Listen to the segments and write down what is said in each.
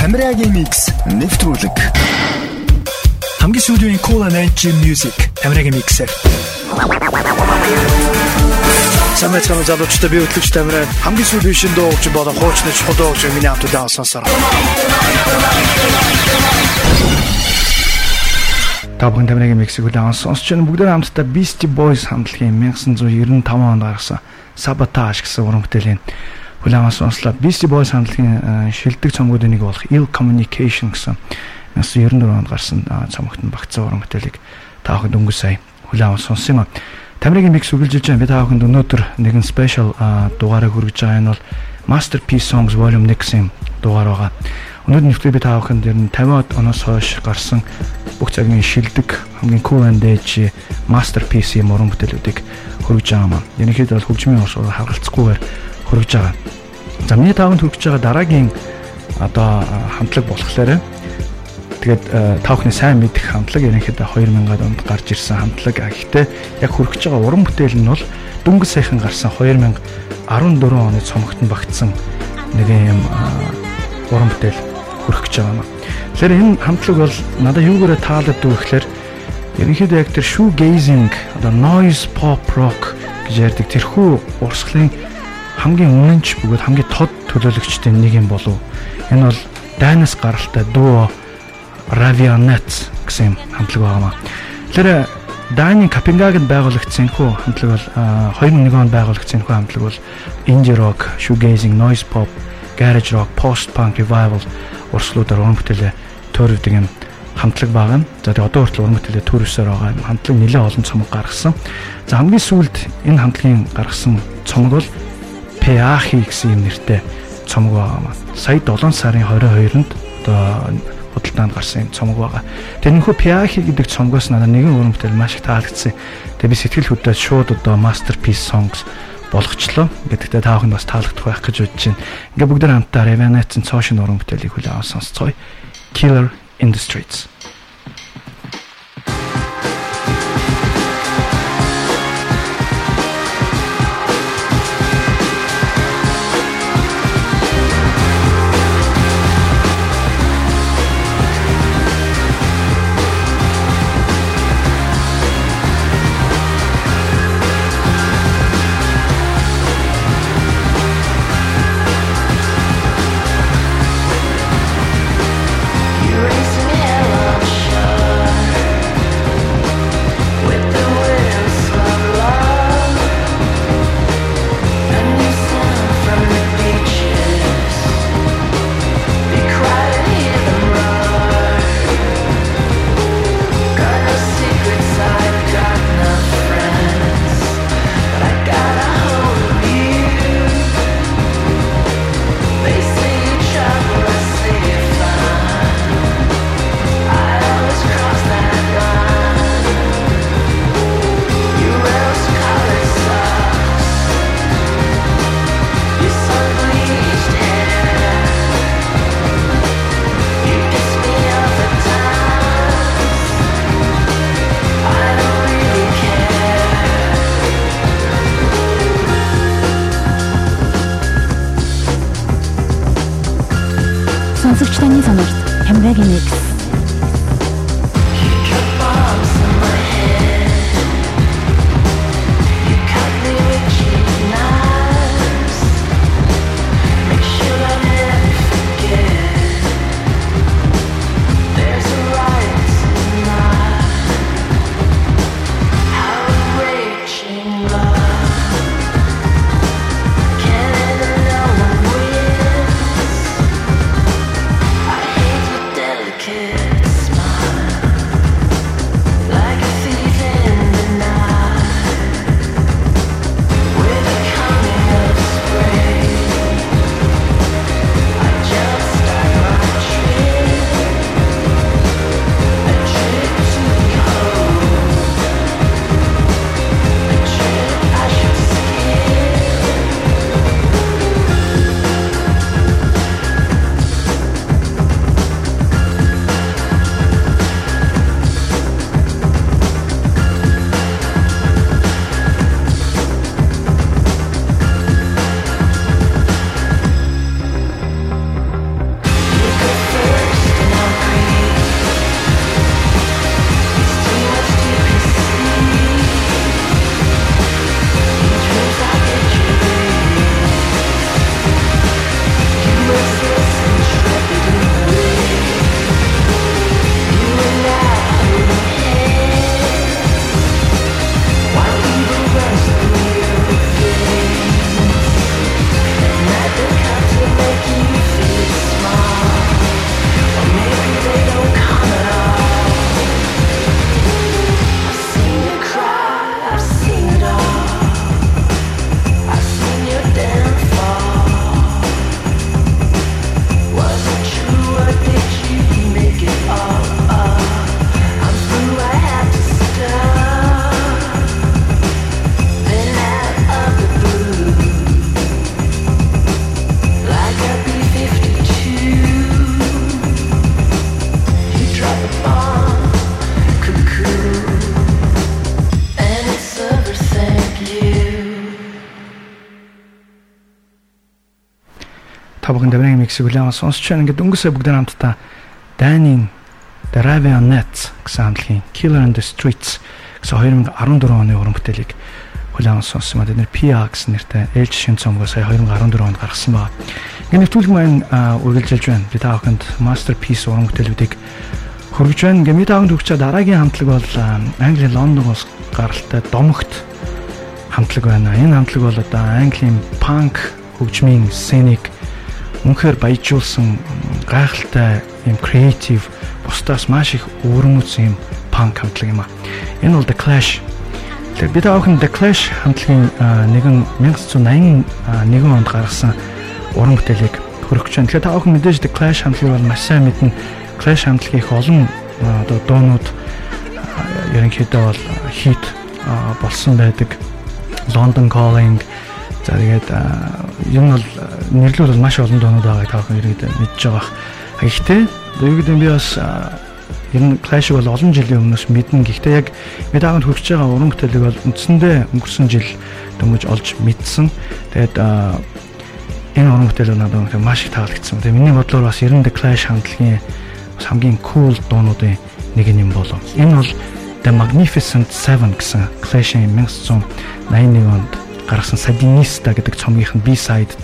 Тамирагийн микс нэвтрүүлэг. Хамгийн сүүлийн Cool and Edge Music Тамирагийн миксэр. Самэт хамт залуучтай би хөтлөгч Тамираа хамгийн сүүлийн шин дуугч болон хуучны чухал дуугч миний хамт удаан сонсоор. Та бүхэн Тамирагийн миксийг удаан сонсч байна. Бүгд хамтдаа Beastie Boys хамтлагийн 1995 онд гаргасан Sabotage гэсэн уран бүтээлийн хүлээвэн сонслоо. Beastie Boys хамтлагийн шилдэг цомгуудын нэг болох Ill Communication гэсэн 1994 онд гарсан цомогт нь багцсан уран бүтээлийг та бүхэнд өнгө сая хүлээвэн сонссон юм. Тамирын микс үргэлжилж байгаа. Би та бүхэнд өнөөдөр нэгэн спешиал дугаарыг хүргэж байгаа. Энэ бол Masterpiece Songs Volume 1 гэсэн дугаар байгаа. Өнөөдөр нэвтрүүлэг би та бүхэнд ер нь 50-аад оноос хойш гарсан бүх цагийн шилдэг хамгийн cool and edge masterpiece юм уран бүтээлүүдийг хүргэж байгаа юм. Ерөнхийдөө бол хөгжмийн урсгал харгалцахгүйгээр хүргэж байгаа. За миний таванд хүргэж байгаа дараагийн одоо хамтлаг болохоор тэгээд та бүхний сайн мэдэх хамтлаг ерөнхийдөө 2000-аад онд гарч ирсэн хамтлаг. Гэхдээ яг хүргэж байгаа уран бүтээл нь бол дөнгөж сайхан гарсан 2014 оны цомогт нь багтсан нэгэн юм уран бүтээл хүрэх гэж байгаа юм. Тэгэхээр энэ хамтлаг бол надад юугаараа таалагддаг вэ гэхээр ерөнхийдөө яг тэр shoegazing одоо noise pop rock гэж ярьдаг тэрхүү урсгалын хамгийн үнэнч бөгөөд хамгийн тод төлөөлөгчтэй нэг юм болов. Энэ бол дайнаас гаралтай дуу Ravionet гэсэн хамтлаг байгаа. Тэгэхээр Дайны Копенгагенд байгуулагдсан хүү хамтлаг бол 2001 онд байгуулагдсан хүү хамтлаг бол indie rock, shoegazing, noise pop, garage rock, post punk revival урсгалуудаар уран бүтээлээ төөрөвдөг юм хамтлаг байгаа. За тэгээ одоо хүртэл уран бүтээлээ төрөвсөөр байгаа юм. Хамтлаг нэлээд олон цомог гаргасан. За хамгийн сүүлд энэ хамтлагийн гаргасан цомог бол Пяхи гэсэн юм нэртэй цомог байгаа. Сая 7 сарын 22-нд одоо худалдаанд гарсан цомог байгаа. Нөхөө Пяхи гэдэг цомгоос надад нэгэн бүтээл маш их таалагдсан. Тэгээ би сэтгэл хөдлөөд шууд одоо masterpiece songs болгочлоо. Гэхдээ та бүхэнд бас таалагдах байх гэж бодож байна. Ингээ бүгд хамтдаа Revenant-ын цоошин уран бүтээлийг хүлээн авсан сонсцгоё. Killer in the Streets. Хүлээн сонсч байна. Ингээд өнгөсөө бүгд хамтдаа Дайнин Raven Nets гэсэн хамтлагийн Killer in the Streets гэсэн 2014 оны уран бүтээлийг хүлээн сонссон. Бид нэр PA гэсэн нэртэй ээлж шин цомгоо сая 2014 онд гаргасан байна. Ингээд нэвтрүүлэг маань үргэлжилж байна. Би та бүхэнд masterpiece уран бүтээлүүдийг хөргөж байна. Ингээд ми та бүхэнд хүрч дараагийн хамтлаг бол Английн Лондоноос гаралтай Домогт хамтлаг байна. Энэ хамтлаг бол одоо Английн punk хөгжмийн сценийг үнэхээр баяжуулсан гайхалтай юм креатив бусдаас маш их өвөрмөц юм панк хамтлаг юм а. Энэ бол The Clash. Тэгэхээр бид аахан The Clash хамтлагийн нэгэн 1981 онд гаргасан уран бүтээлийг хөрөгч байна. Тэгэхээр та аахан мэдээж The Clash хамтлагийг бол маш сайн мэднэ. Clash хамтлагийн их олон одоо дуунууд ерөнхийдөө бол хит болсон байдаг. London Calling За тэгээд юм бол нэрлүүл бол маш олон доонууд байгаа та бүхэн иргэд мэдж байгаа. Гэхдээ ерөөдөө би бас энэ Clash бол олон жилийн өмнөөс мэднэ. Гэхдээ яг аавд хүрч байгаа уран бүтээлэг бол үндсэндээ өнгөрсөн жил дөнгөж олж мэдсэн. Тэгээд энэ уран бүтээл надад маш их таалагдсан. Тэгээд миний бодлоор бас 90 Clash хамтлагийн хамгийн cool дуунуудын нэг юм болов. Энэ бол The Magnificent Seven гэсэн Clash-ийн 1981 онд гаргасан Sadinista гэдэг цомгийнх нь B-side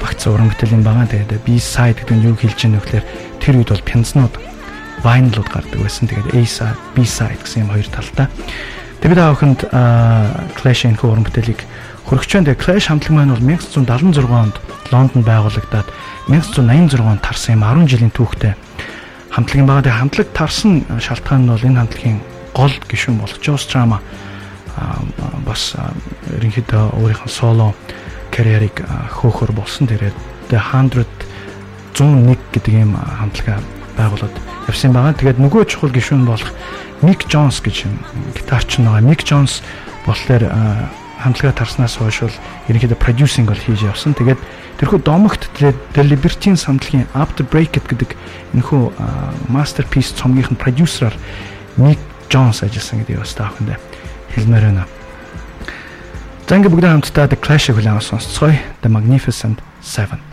багц уран бүтээл юм байгаа. Тэгээд B-side гэдэг нь юу хэлж байгаа нөхлөөр тэр үед бол пянзнууд vinylуд гардаг байсан. Тэгээд A-side, B-side гэсэн юм хоёр талтай. Тэгээд бид аахынд Clash-ийн уран бүтээлийг хөрөгч байна. Тэгээд Clash хамтлаг маань бол 1976 онд Лондонд байгуулагдаад 1986 онд тарсан юм 10 жилийн түүхтэй хамтлагийн байгаа. Тэгээд хамтлаг тарсан шалтгаан нь бол энэ хамтлагийн гол гишүүн болох Joe Strummer бас ерөнхийдөө өөрийнх нь соло карьерийг хөөхөр болсон. Тэгээд The 100 101 гэдэг ийм хамтлага байгуулад явсан байгаа. Тэгээд нөгөө чухал гишүүн болох Mick Jones гэж гитарч байгаа. Mick Jones болохоор хамтлага тарснаас хойш бол ерөнхийдөө продюсинг бол хийж явсан. Тэгээд тэрхүү домогт The Libertines хамтлагийн After Break гэдэг энэхүү masterpiece цомгийнх нь продюсераар Mick Jones ажилласан гэдэг бас таахандаа хэлмээр байна. За ингээ бүгдээ хамтдаа The Clash-ийг хүлээн авсан сонсцгоё. The Magnificent 7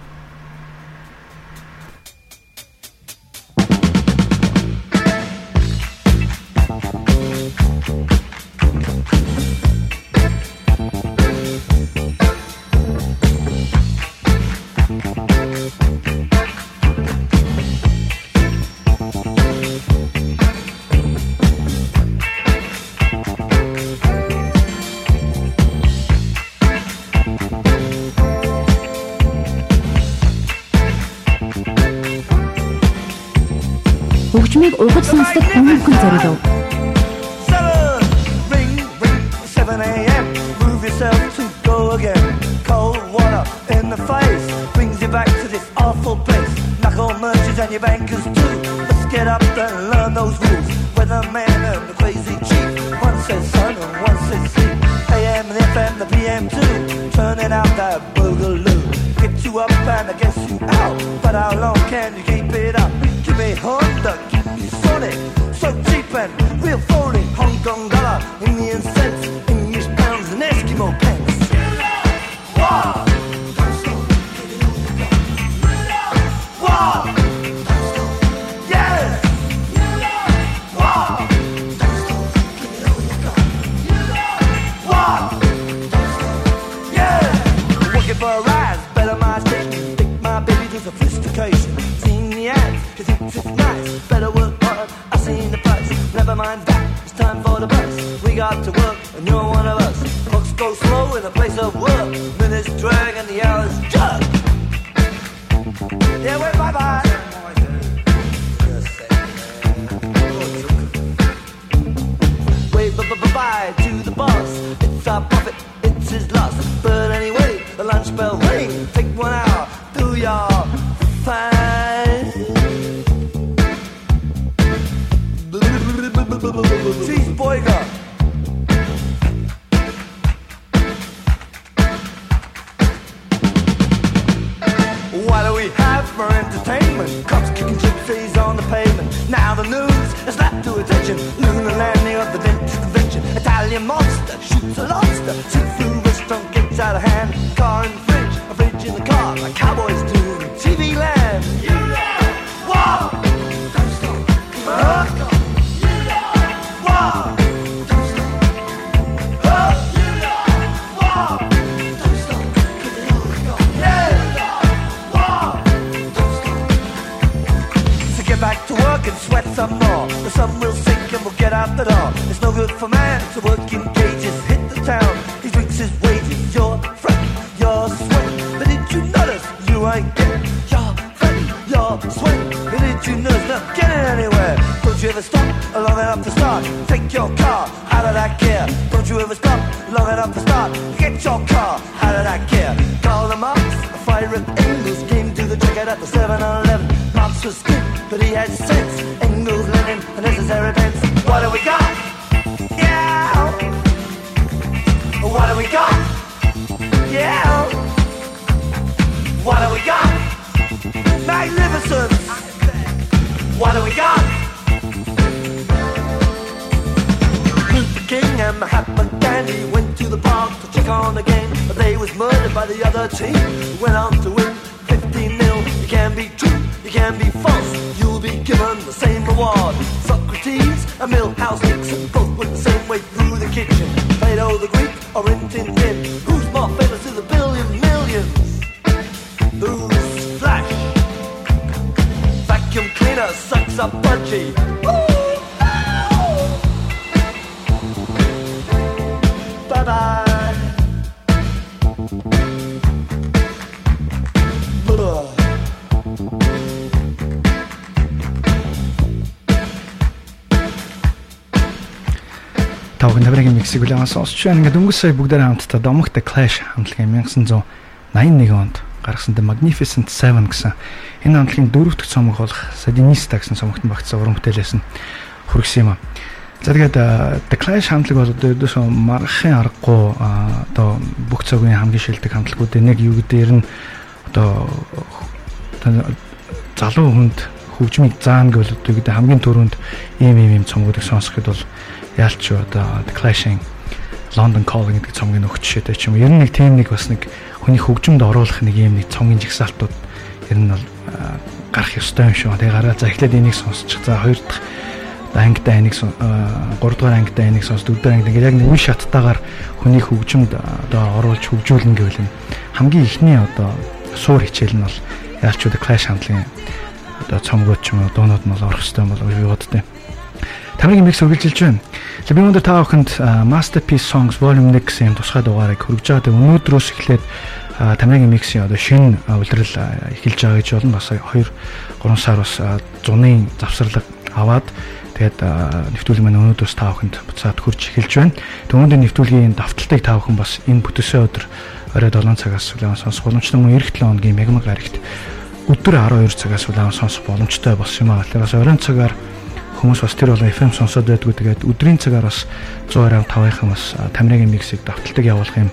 to check on the game, but they was murdered by the other team. Went on to win 15 nil. You can be true, you can be false. You'll be given the same reward. Socrates and Milhouse Nixon both went the same way through the kitchen. Plato the Greek or Tintin. Who's more famous in the billion millions? Who's Flash? Vacuum cleaner sucks up budgie. Bye bye. Тав набрагийн миксийг үлээн сонсч байна. Ингээд өнгөрсөн сая бүгдээр хамтдаа Dominic the Clash хамтлагийн 1981 онд гаргасан The Magnificent Seven гэсэн энэ хамтлагийн дөрөв дэх цомог болох Sadinista гэсэн цомогт багтсан уран бүтээлээс нь хүргэсэн юм а. За тэгээд The Clash хамтлаг бол одоо ердөөсөө маргахын аргагүй одоо бүх цагийн хамгийн шилдэг хамтлагуудын нэг юу гэдээр нь одоо залуу хүнд хөгжмийг заана гэвэл одоо гэдэг хамгийн түрүүнд ийм ийм ийм цомгуудыг сонсоход бол яалч одоо The Clash-ийн London Calling гэдэг цомгийн өгч шидэг ч юм. Ер нь нэг тийм нэг бас нэг хүний хөгжмөнд оруулах нэг ийм нэг цомгийн жигсаалтууд ер нь бол гарах ёстой юм шүү. Тэгээ гараа за эхлээд энийг сонсчих. За хоёр дахь ангитай энийг 3 дугаар ангитай энийг сонс 4 дугаар ангид ингээд яг нэг үе шаттайгаар хүний хөгжмөд одоо оруулж хөгжүүлнэ гэвэл хамгийн ихний одоо суур хичээл нь бол яалчууд Clash хамтлагийн одоо цомгууд ч юм уу дуунууд нь бол орох хэрэгтэй юм болов уу би боддтой. Тамирын микс үргэлжилж байна. Өнөөдөр та бүхэнд Masterpiece Songs Volume 1 гэсэн тусгай дугаарыг хөргөж байгаа. Өнөөдрөөс эхлээд Тамирын миксийн одоо шинэ улирал эхэлж байгаа гэж болно. Бас 2 3 сар бас зуны завсарлага аваад тэгээд нэвтрүүлэг маань өнөөдөөс та бүхэнд буцаад хурж эхэлж байна. Түүнээс нэвтрүүлгийн давталтыг та бүхэн бас энэ бүтээсээ өдөр орой 7 цагаас улаан сонсох боломжтой мөн эх 7 хоногийн мегмаг гарагт өдөр 12 цагаас улаан сонсох боломжтой болсон юм аа. Бас оройн цагаар хүмүүс бас тэр болон FM сонсоод байдгүй тэгээд өдрийн цагаар бас 125-ын бас тамирын миксийг давталтыг явуулах юм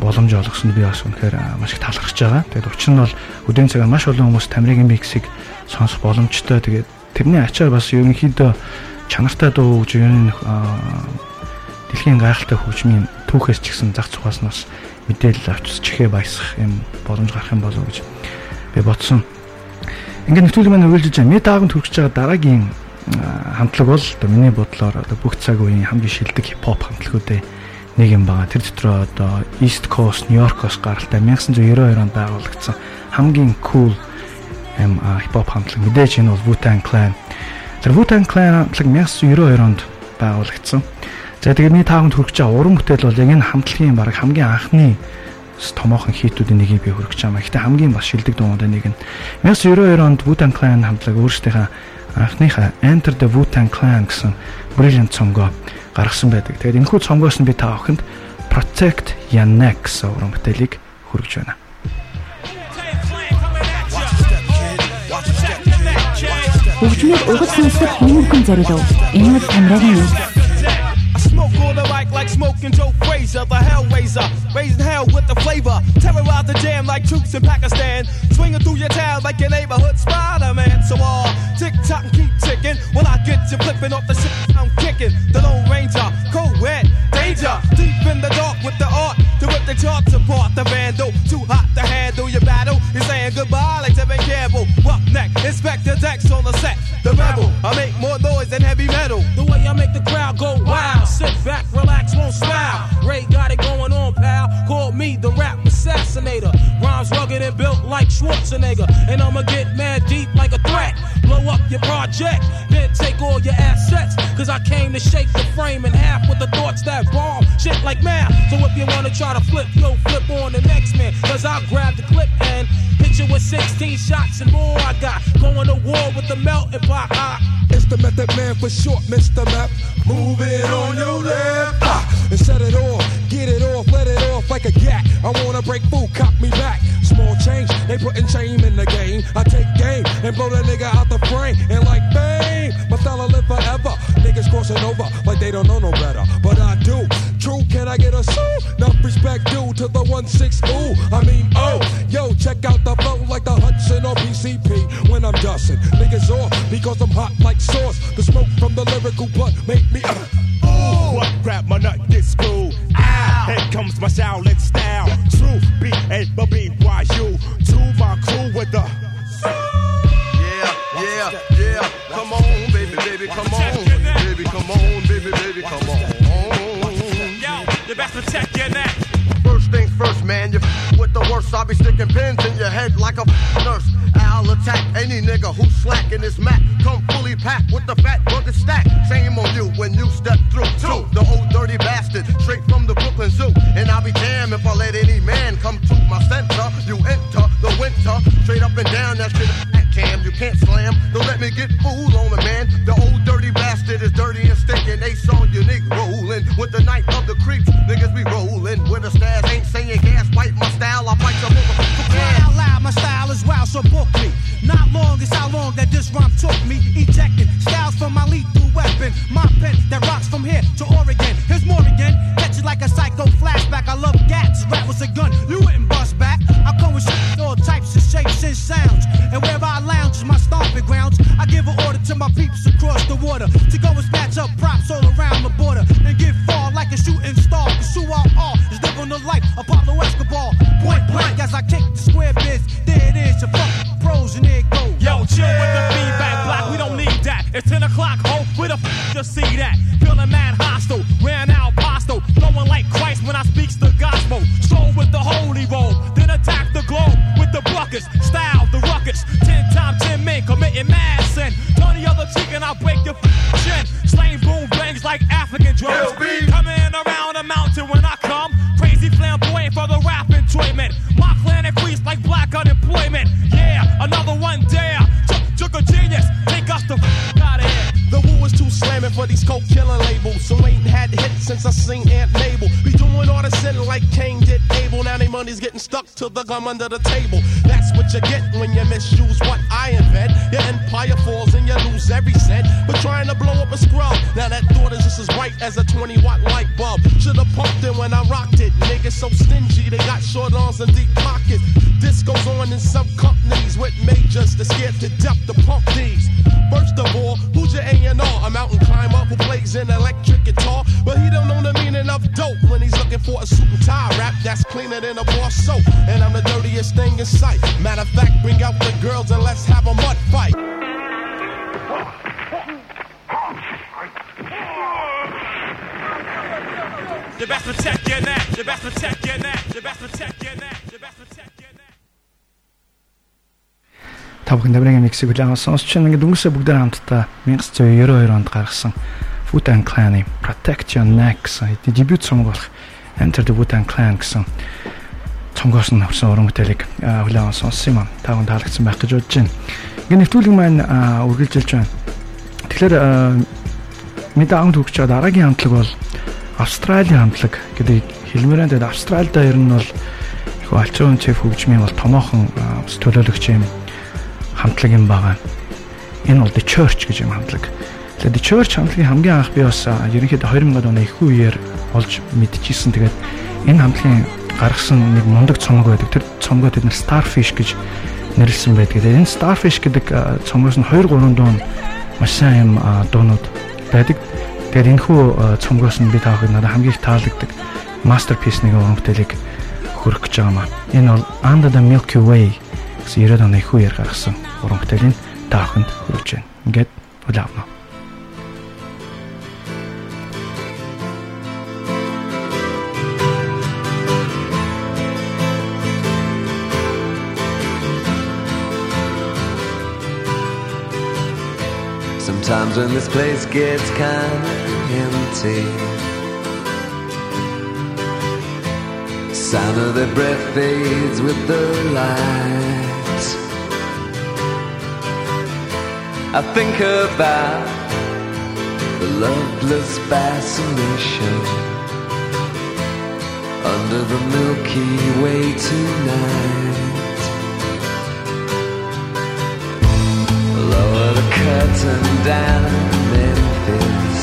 боломж олгосон би бас үнэхээр маш их талархаж байгаа. Тэгээд учир нь бол өдрийн цагаар маш олон хүмүүс тамирын миксийг сонсох боломжтой. Тэгээд тэрний ачаар бас ерөнхийдөө чанартай дуу хөгж ер нь дэлхийн гайхалтай хөгжмийн түүхээс ч гэсэн зах цугаас нь бас мэдээлэл авчиж чихээ баясах юм боломж гарах юм болов гэж би бодсон. Ингээд нэвтрүүлэг маань үргэлжилж байгаа. Ми тааганд хүрч байгаа дараагийн хамтлаг бол одоо миний бодлоор одоо бүх цаг үеийн хамгийн шилдэг хипхоп хамтлагуудын нэг юм байгаа. Тэр дотроо одоо East Coast, New York-оос гаралтай 1992 онд байгуулагдсан хамгийн cool юм хипхоп хамтлаг. Мэдээж энэ бол Wu-Tang Clan. Тэр Wu-Tang Clan хамтлаг 1992 онд байгуулагдсан. За тэгээд миний таавд хүрч байгаа уран бүтээл бол яг энэ хамтлагийн баг хамгийн анхны томоохон хийтүүдийн нэгийг би хүргэж байгаа. Гэхдээ хамгийн бас шилдэг дуунуудын нэг нь 1992 онд Wu-Tang Clan хамтлаг өөрсдийнхээ анхныхаа Enter the Wu-Tang Clan гэсэн brilliant цомгоо гаргасан байдаг. Тэгээд энэхүү цомгоос нь би та бүхэнд Protect Neck гэсэн уран бүтээлийг хүргэж байна. Хөгжмөөр угад сонсох хүмүүхэн зориулв. Энэ бол камерагийн юм. The like smoking Joe Frazier, the Hellraiser. Raising hell with the flavor. Terrorize the jam like troops in Pakistan. Swinging through your town like your neighborhood Spider-Man. So all uh, tick tock and keep ticking. When I get you flipping off the shit I'm kicking. The Lone Ranger, co-ed, danger. Deep in the dark with the art. To rip the charts apart. The vandal, too hot to handle your battle. He's saying goodbye like Tevin Campbell. Roughneck, Inspector Dex on the set. The rebel, I make more noise than heavy metal. The way I make the crowd go wild. Sit back, relax, won't smile. Ray got it going on, pal. Call me the rap assassinator. Rhymes rugged and built like Schwarzenegger. And I'ma get mad deep like a threat. Blow up your project, then take all your assets. Cause I came to shake the frame in half with the thoughts that bomb shit like math. So if you wanna try to flip, yo, flip on the next man. Cause I'll grab the clip and hit you with 16 shots and more. I got going to war with the melting pot. It's the method man for short, Mr. Map. Move it on your left. Ah, and set it off. Get it off, let it off like a gat. I wanna break food, cop me back. Small change, they putting shame in the game. I take game and blow the nigga out the frame. And like bang, my style will live forever. Niggas crossing over like they don't know no better. But I do. True, can I get a sue? Enough respect due to the 1-6 ooh. I mean, oh, yo, check out the flow like the Hudson or PCP when I'm dusting. Niggas off because I'm hot like sauce. The smoke from the lyrical blood make me. Uh, Grab my nut get screwed? Ow! Here comes my Shaolin style. True B A B B Y U. To my crew with the. Yeah, yeah, yeah. Come on, baby, baby, come on. Baby, come on, baby, baby, come on. yo, you best protect your neck. First things first, man, you f- with the worst. I'll be sticking pins in your head like a f- nurse. I'll attack any nigga who's slacking his mat. Come fully packed with the fat if I let any man come to my center. You enter the winter, straight up and down that shit. climber who plays an electric guitar, but he don't know the meaning of dope when he's looking for a suit and tie rap that's cleaner than a bar soap. And I'm the dirtiest thing in sight. Matter of fact, bring out the girls and let's have a mud fight. You best protect your neck. You best protect your neck. You best protect your neck. You best protect your neck. Та бүхэн Dabрын миксийг хүлээн авсан. Сонсч чинь ингээд өнгөрсөө бүгдээр хамтдаа 1992 онд гаргасан Wu-Tang Clan-ы Protect Your Neck гэсэн дебют болох Enter the Wu-Tang Clan гэсэн цомгоос нь авсан уран бүтээлийг хүлээн авсан сонссон юм. Та бүхэн таалагдсан байх гэж бодож байна. Ингээд нэвтрүүлэг маань аа, үргэлжилж байна. Тэгэхээр мэдээ авт хөгж байгаа дараагийн хамтлаг бол Австралийн хамтлаг гэдэг хэлмээрэн дээр Австралид ер нь бол их альчуун чеф хөгжмийн бол томоохон төлөөлөгч юм хамтлаг юм байгаа. Энэ бол The Church гэж юм хамтлаг. Тэгээд The Church хамтлагийн хамгийн анх би бас ерөнхийдөө 2000-ад оны их үеэр олж мэдчихсэн. Тэгээд энэ хамтлагийн гаргасан нэг мундаг цомог байдаг. Тэр цомгоо бид нэр Starfish гэж нэрлсэн байдаг. Энэ Starfish гэдэг цомгоос нь 2 3 дуун маш сайн юм дуунууд байдаг. Тэгээд энэ хүү цомгоос нь би таахыг надад хамгийн их таалагддаг masterpiece нэг уран бүтээлийг хөрөх гэж байгаа маа. Энэ бол Under the Milky Way гэсэн 90 оны их үеэр гаргасан уран бүтээлийн таахынд хүрэж байна. Ингээд үл Sometimes when this place gets kinda empty, sound of their breath fades with the light. I think about the loveless fascination under the Milky Way tonight. Curtain down, Memphis.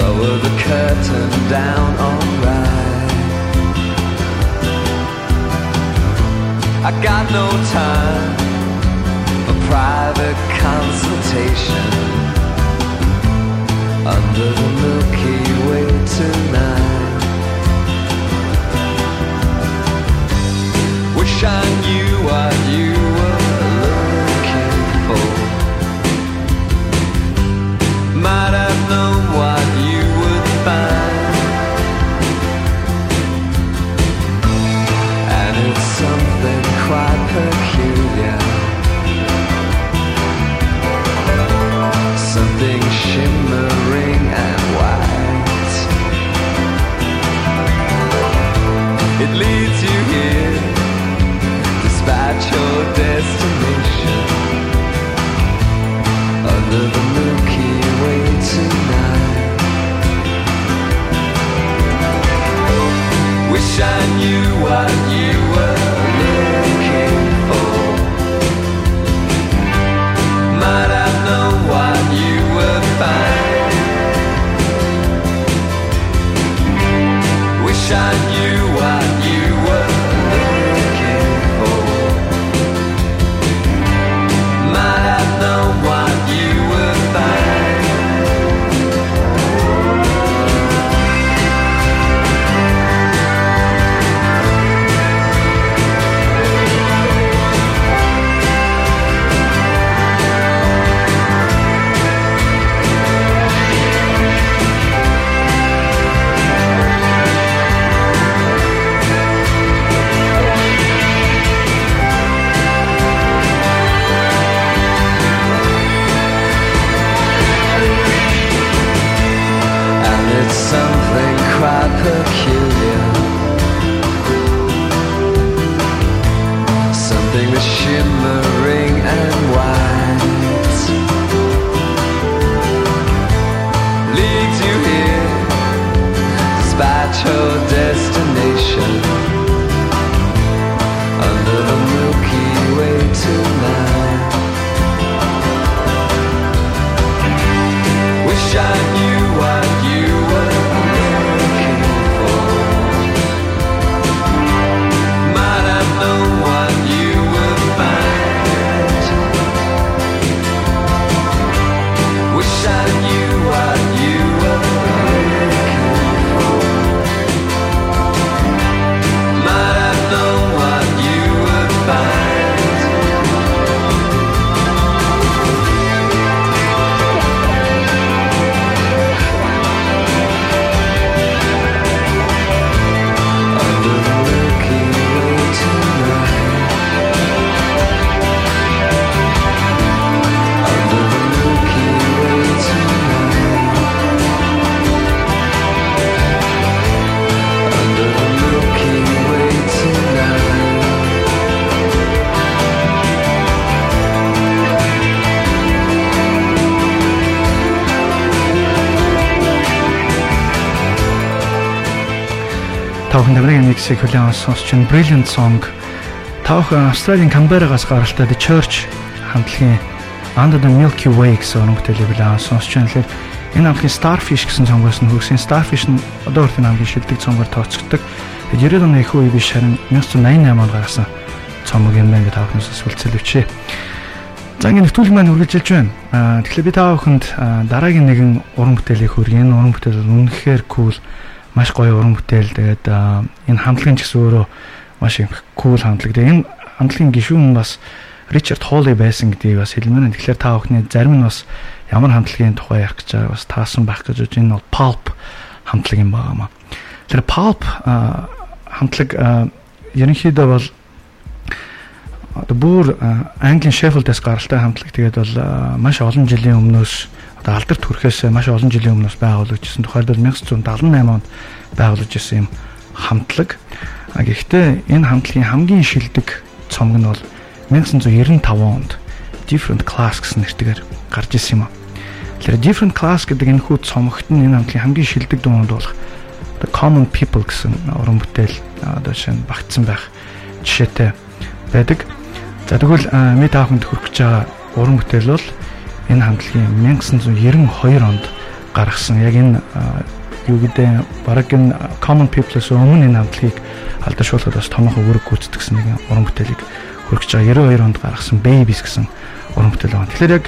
Lower the curtain down, alright. I got no time for private consultation under the Milky Way tonight. Wish I knew what you Might миксийг хүлээн авсан сонсч байна. Brilliant Song. Та бүхэн Австралийн Канберагаас гаралтай The Church хамтлагийн Under the Milky Way гэсэн бүтээлийг хүлээн авсан сонсч байна. Тэгэхээр энэ хамтлагийн Starfish гэсэн цомгоос нь хөрсөн Starfish нь одоо хүртэл хамгийн шилдэг цомгоор тооцогддог. Тэгээд 90-ад оны их үе биш харин 1988 онд гаргасан цомог юм байна гэж та бүхнээс сүлцэл өчээ. За ингэ нэвтрүүлэг маань үргэлжилж байна. Аа тэгэхээр би та бүхэнд аа, дараагийн нэгэн уран бүтээлийг хүргье. Энэ уран бүтээл үнэхээр кул маш гоё уран бүтээл. Тэгээд энэ хамтлагын ч гэсэн өөрөө маш их кул хамтлаг. Тэгээд энэ хамтлагийн гишүүн бас Ричард Холли байсан гэдгийг бас хэлмээр. Тэгэхээр та бүхний зарим нь бас ямар хамтлагийн тухай ярих гэж байгаа бас таасан байх гэж байна. Энэ бол Pulp хамтлаг юм байна. Тэр Pulp хамтлаг ерөнхийдөө бол одоо бүр Английн Sheffield-аас гаралтай хамтлаг тэгээд бол маш олон жилийн өмнөөс одоо алдарт хүрэхээс маш олон жилийн өмнөөс байгуулагдсан. Тухайлбал 1978 онд байгуулагдсан юм хамтлаг. А гэхдээ энэ хамтлагийн хамгийн шилдэг цомог нь бол 1995 онд Different Class гэсэн нэртэйгээр гарч ирсэн юм. Тэгэхээр Different Class гэдэг энэ хүү цомогт нь энэ хамтлагийн хамгийн шилдэг дунд болох The Common People гэсэн уран бүтээл одоо шинэ багтсан байх жишээтэй байдаг. За тэгвэл мэд таахынд хүрэх гэж байгаа уран бүтээл бол энэ хамтлагийн 1992 онд гаргасан яг энэ юу гэдэг бараг энэ Common People-с өмнө энэ хамтлагийг алдаршуулахад бас томоохон үүрэг гүйцэтгэсэн нэг уран бүтээлийг хүрэх гэж байгаа 92 онд гаргасан Babies гэсэн уран бүтээл байна. Тэгэхээр яг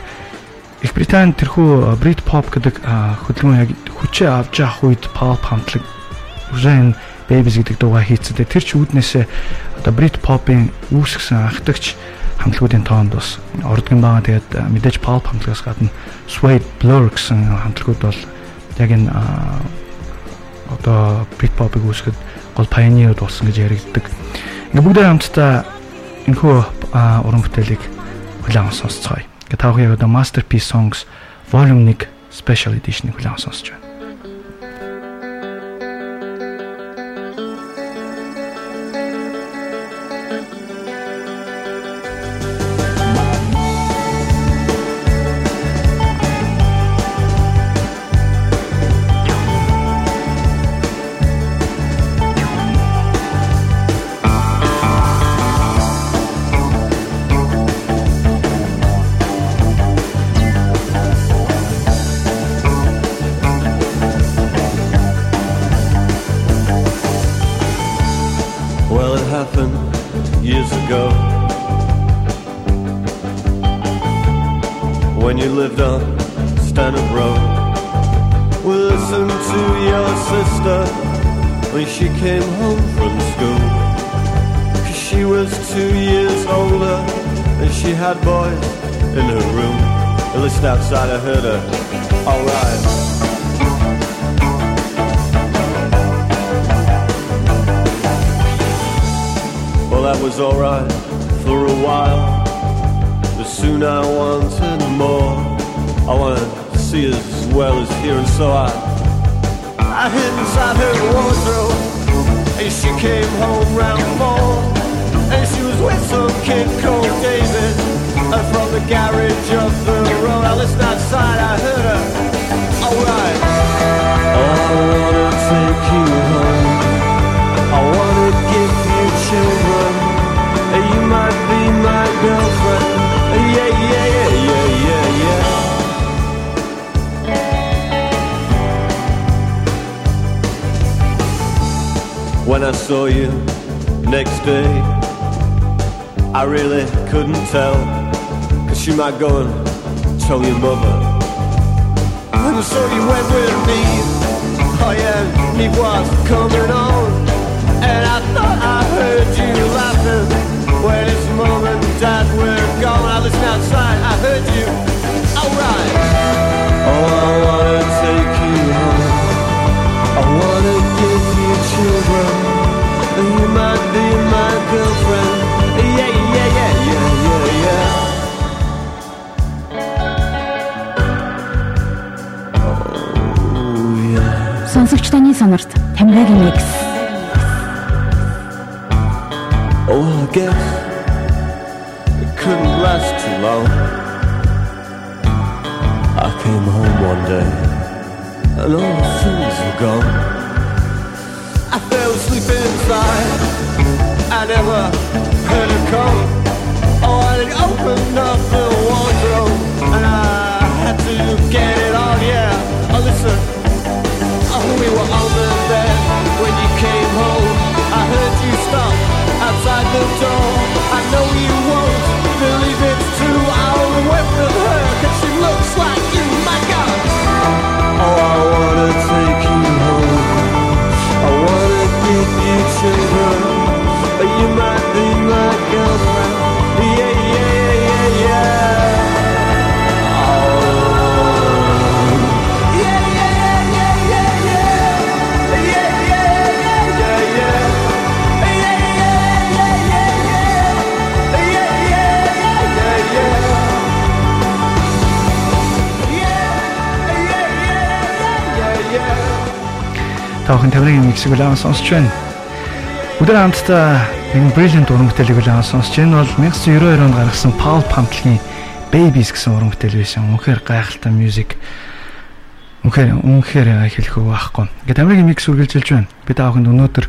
Их Британи тэрхүү Brit Pop гэдэг хөдөлгөөн яг хүчээ авч явах үед pop хамтлаг энэ Babies гэдэг дуугаа хийцээ. Тэр ч үүднээсээ одоо Brit Pop-ын үүсгэсэн анхдагч хамтлагуудын тоонд бас ордгон байгаа. Тэгээд мэдээж pop хамтлагаас гадна Suede Blur гэсэн хамтлагууд бол яг энэ одоо Brit Pop-ыг үүсгэхэд гол pioneer болсон гэж яригддаг. Ингээ бүгд хамтдаа энэхүү уран бүтээлийг хүлээн сонсцгоё. Ингээ та бүхэн яг одоо Masterpiece Songs Volume 1 Special Edition-ыг хүлээн сонсож байна. When I saw you next day, I really couldn't tell you might go and tell your mother. And so you went with me. Oh yeah, me was coming on. And I thought I heard you laughing when it's mom and dad were gone. I listened outside, I heard you. Alright. Oh, I wanna take Сонсогч таны сонорт Тамирагийн микс. Oh, I guess it couldn't last too long. I came home one day and all the things were gone. I fell asleep inside. I never heard her come. Oh, I opened up the wardrobe and I had to get it on. Yeah, oh, listen oh, we were on the bed when you came home. I heard you stop outside the door. Таахын тамирын миксийг улаан сонсч байна. Өдөр хамтдаа энэ Brilliant уран бүтээлийг улаан сонсч энэ бол 1992 онд гаргасан Paul Pantl-ийн Babies гэсэн уран бүтээл байсан. Үнэхээр гайхалтай мьюзик. Үнэхээр үнэхээр хэлэх үг байхгүй. Ингээд тамирын микс үргэлжилж байна. Би таахынд өнөөдөр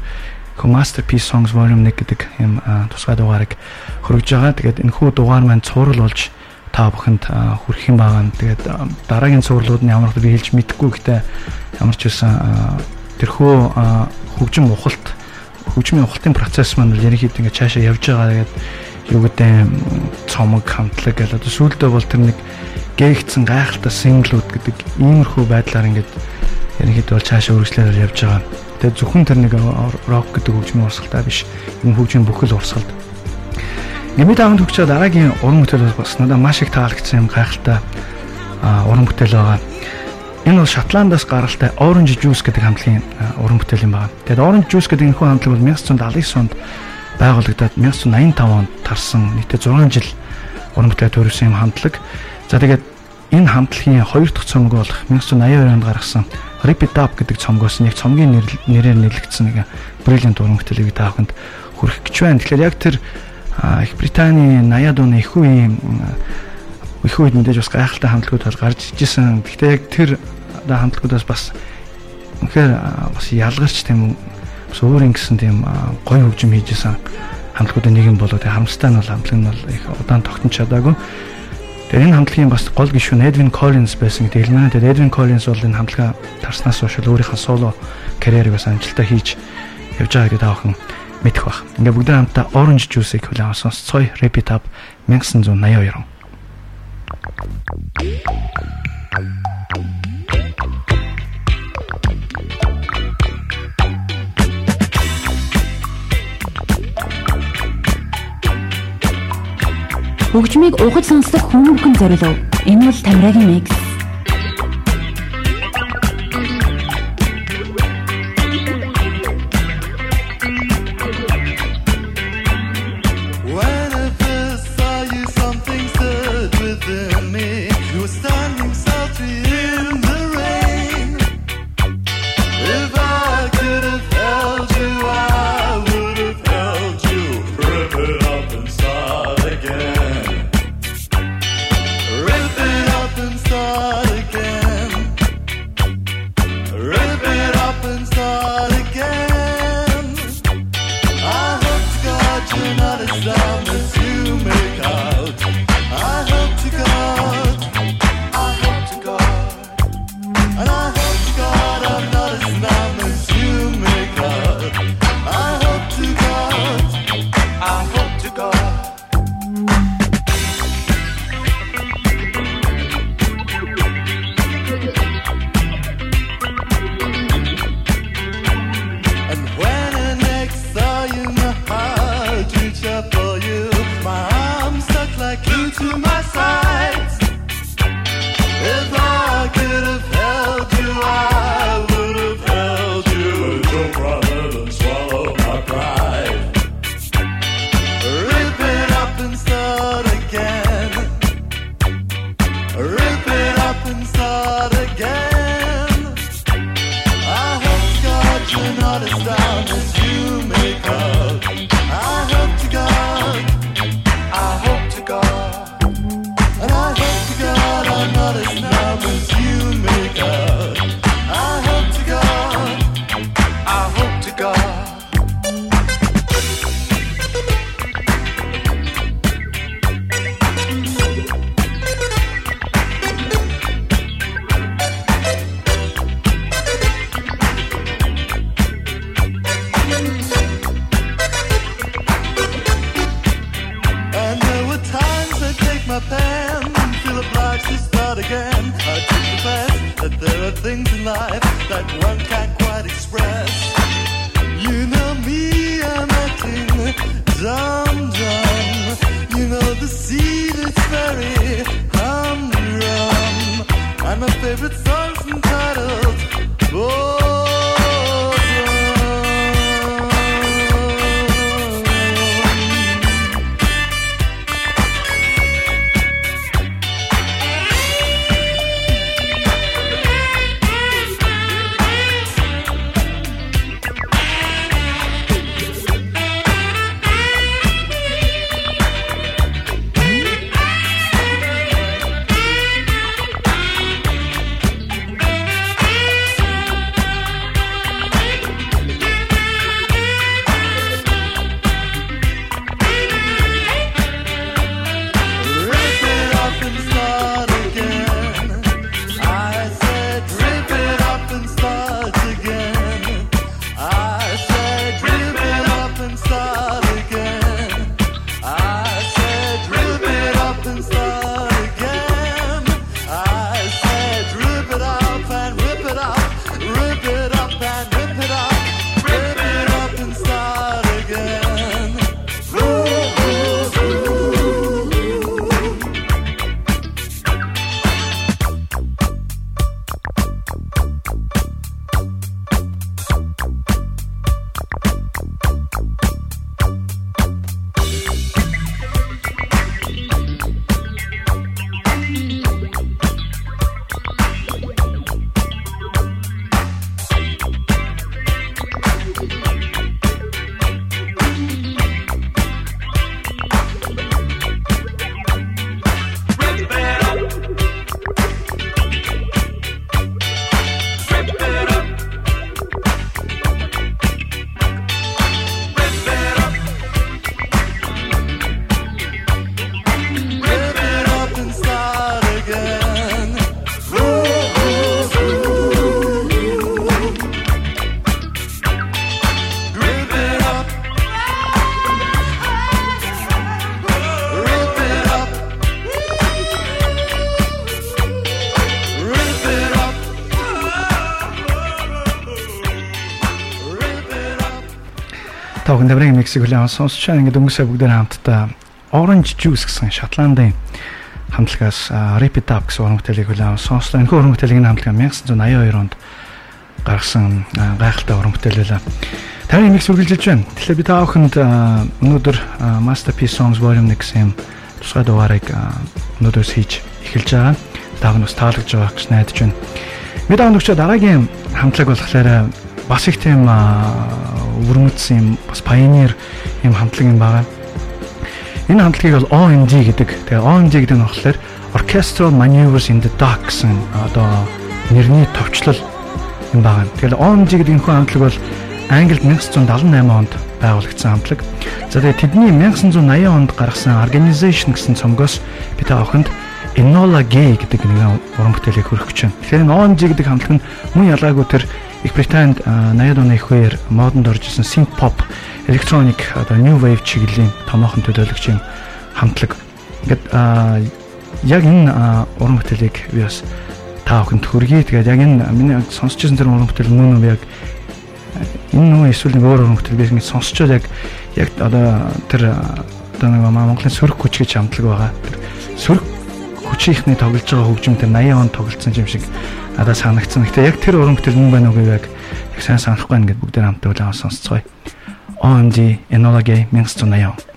Masterpiece Songs Volume 1 гэдэг юм тусгай дугаарыг хөргөж байгаа. Тэгээд энэ хүү дугаар маань цуврал болж та бүхэнд хүрэх юм байгаа. Тэгээд дараагийн цувралууд нь ямар би хэлж мэдэхгүй гэхдээ ямар ч байсан тэрхүү хөгжим ухалт хөгжмийн ухалтын процесс маань ерөнхийдөө ингээд цаашаа явж байгаа. Тэгээд юу гэдэг цомог хамтлаг гэл одоо сүүлдээ бол тэр нэг гээгдсэн гайхалтай синглүүд гэдэг иймэрхүү байдлаар ингээд ерөнхийдөө бол цаашаа үргэлжлээд явж байгаа. Тэгээд зөвхөн тэр нэг рок гэдэг хөгжмийн урсгалтай биш. Энэ хөгжмийн бүхэл урсгалд Нэмээд аванд хөгжөө дараагийн уран бүтээл бас надад маш их таалагдсан юм гайхалтай уран бүтээл байгаа. Энэ бол Шотландаас гаралтай Orange Juice гэдэг хамтлагийн уран бүтээл юм байна. Тэгээд Orange Juice гэдэг энэхүү хамтлаг бол 1979 онд байгуулагдаад 1985 онд тарсан нийтдээ 6 жил уран бүтээл төрүүлсэн юм хамтлаг. За тэгээд энэ хамтлагийн хоёр дахь цомог болох 1982 онд гаргасан Rip It Up гэдэг цомгоос нь яг цомгийн нэрээр нэлэгдсэн нэг Brilliant уран бүтээлийг тааханд хүрэх гэж байна. Тэгэхээр яг тэр их Британий 80-аад оны их үеийн их үед мэдээж бас гайхалтай хамтлагууд бол гарч ижсэн. Гэхдээ яг тэр хамтлагуудаас бас үнэхээр бас ялгарч тийм бас өөр ингэсэн тийм гоё хөгжим хийжсэн хамтлагуудын нэг юм болоо тэг харамстай нь бол хамтлаг нь бол их удаан тогтнож чадаагүй. Тэгээ энэ хамтлагийн бас гол гишүүн Edwin Collins байсан гэдэг хэлнэ. Тэгээд Edwin Collins бол энэ хамтлага тарснаас хойш өөрийнхөө соло карьерийг бас амжилттай хийж явж байгаа гэдэг таахан мэдэх бах. Ингээ бүгд хамтдаа Orange Juice-ийг хүлээн Soy Repeat Up 1982 Хөгжмийг ухаж сонсдог хүмүүхэн зориулв. Энэ бол Тамирагийн микс. Даврын миксийг хүлээн авсан сонсч байгаа ингээд өнгөрсөө бүгдээр хамтдаа Orange Juice гэсэн Шотландын хамтлагаас Rip It Up гэсэн уран бүтээлийг хүлээн авсан сонслоо. Энэхүү уран бүтээлийн хамтлаг 1982 онд гаргасан гайхалтай уран бүтээл байлаа. Таны микс үргэлжилж байна. Тэгэхээр би та бүхэнд өнөөдөр Masterpiece Songs Volume 1 гэсэн тусгай дугаарыг өнөөдөөс хийж эхэлж байгаа. Та бүхэн бас таалагдж байгаа гэж найдаж байна. Бид авнагч дараагийн хамтлаг болохоор бас их тийм өвөрмөдсөн юм бас pioneer юм хамтлаг юм байгаа. Энэ хамтлагийг бол OMD гэдэг. Тэгээ OMD гэдэг нь болохоор Orchestral Maneuvers in the Dark гэсэн одоо нэрний товчлол юм байгаа. Тэгэхээр OMG гэдэг энэ хамтлаг бол Англид 1978 онд байгуулагдсан хамтлаг. За тэгээ тэдний 1980 онд гаргасан Organization гэсэн цомгоос би та охинд Enola Gay гэдэг нэг уран бүтээлийг хөрөх гэж байна. Тэгэхээр OMG гэдэг хамтлаг нь мөн ялгаагүй тэр Их Британд 80-аад оны их үеэр модонд орж исэн synth pop, electronic одоо new wave чиглэлийн томоохон төлөөлөгч юм хамтлаг. Ингээд яг энэ уран бүтээлийг би бас та бүхэнд хүргэе. Тэгээд яг энэ миний сонсч байсан тэр уран бүтээл мөн үү яг энэ нөө эсвэл нэг өөр уран бүтээл би ингэ сонсчод яг яг одоо тэр одоо нэг Монголын сөрөг хүч гэж хамтлаг байгаа. Тэр сөрөг хүчийнхний тоглож байгаа хөгжим тэр 80 онд тоглолцсон юм шиг надад санагдсан. Гэтэ яг тэр уран бүтээл мөн байна уу гэвэл яг сайн санахгүй байна гэд бүгдээр хамтдаа улаан сонсцгоё. OMG Enola Gay 1980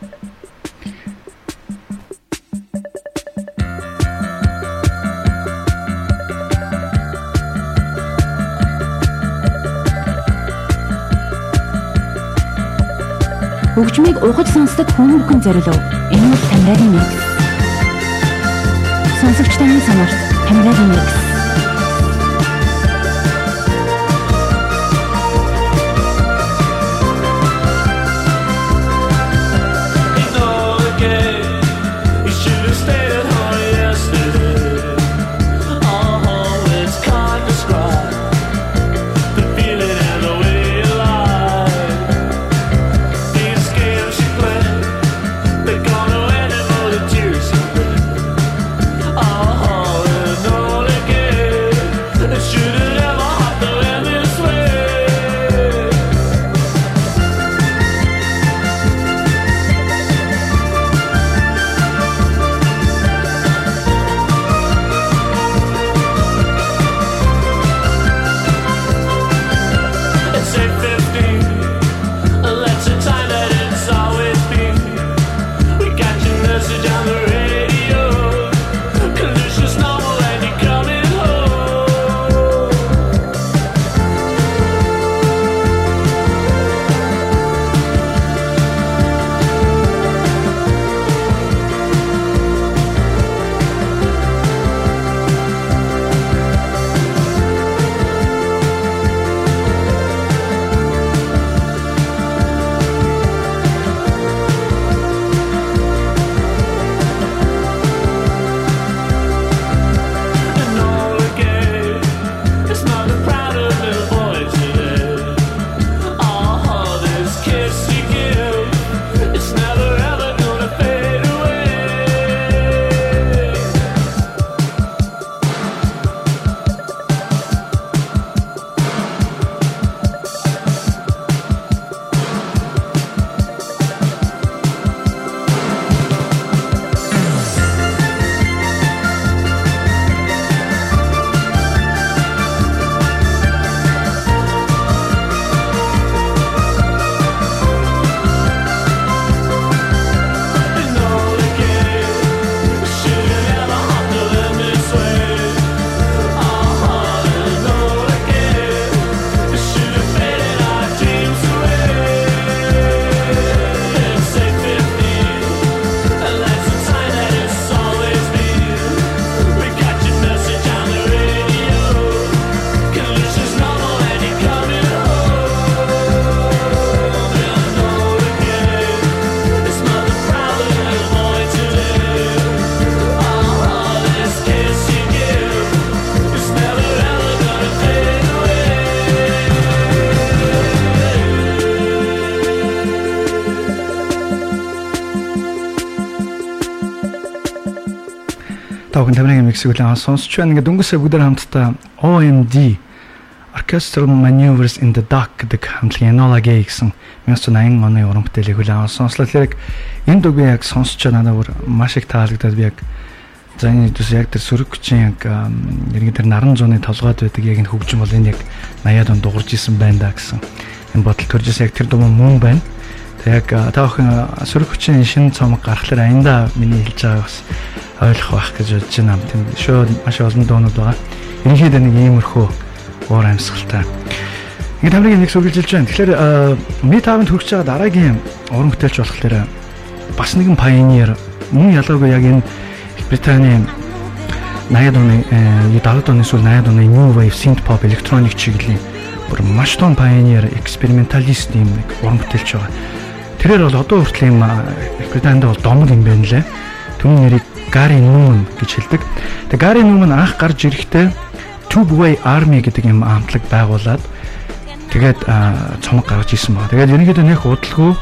Хөгжмийг ухаж сонсдог хүмүүхэн зориулв. Энэ бол Тамирагийн микс. Сонсогч таны сонорт Тамирагийн микс. Тавхан тамирын миксийг үлээн сонсч байна. Ингээд өнгөсөө бүгдээр хамтдаа OMD Orchestral Maneuvers in the Dark гэдэг хамтлагийн Enola Gay гэсэн 1980 оны уран бүтээлийг хүлээн авсан. Сонслоо тэрэг энэ дуг би яг сонсч надад бүр маш их таалагдаад би яг за энэ төс яг тэр сөрөг хүчин яг яг тэр наран зууны толгойд байдаг яг энэ хөгжим бол энэ яг 80-аад онд дуурж исэн байна да гэсэн энэ бодол төржээс яг тэр дуг мөн байна. Тэг яг та охин сөрөг хүчин шинэ цомог гаргахлаар аянда миний хэлж байгаа бас ойлгох байх гэж бодож байна. Тийм шууд маш олон дуунууд байгаа. Ерөнхийдөө нэг иймэрхүү уур амьсгалтай. Ингээд хамрыг нэг сүгэлжилж байна. Тэгэхээр ми таванд хүрч байгаа дараагийн уран бүтээлч болохоор бас нэгэн пайонер мөн ялгаагүй яг энэ Британий 80-аад оны 70-аад оны сүүл 80-ад оны new wave synth pop electronic чиглэлийн бүр маш том пайонер эксперименталист юм нэг уран бүтээлч байгаа. Тэрээр бол одоо хүртэл юм Британд бол домог юм байна лээ. Түүний нэрийг Gary Newman гэж хэлдэг. Тэгээ Gary Newman анх гарч ирэхдээ Tubeway Army гэдэг юм амтлаг байгуулад тэгээд цомог гаргаж исэн баг. Тэгээд ерөнхийдөө нэх удалгүй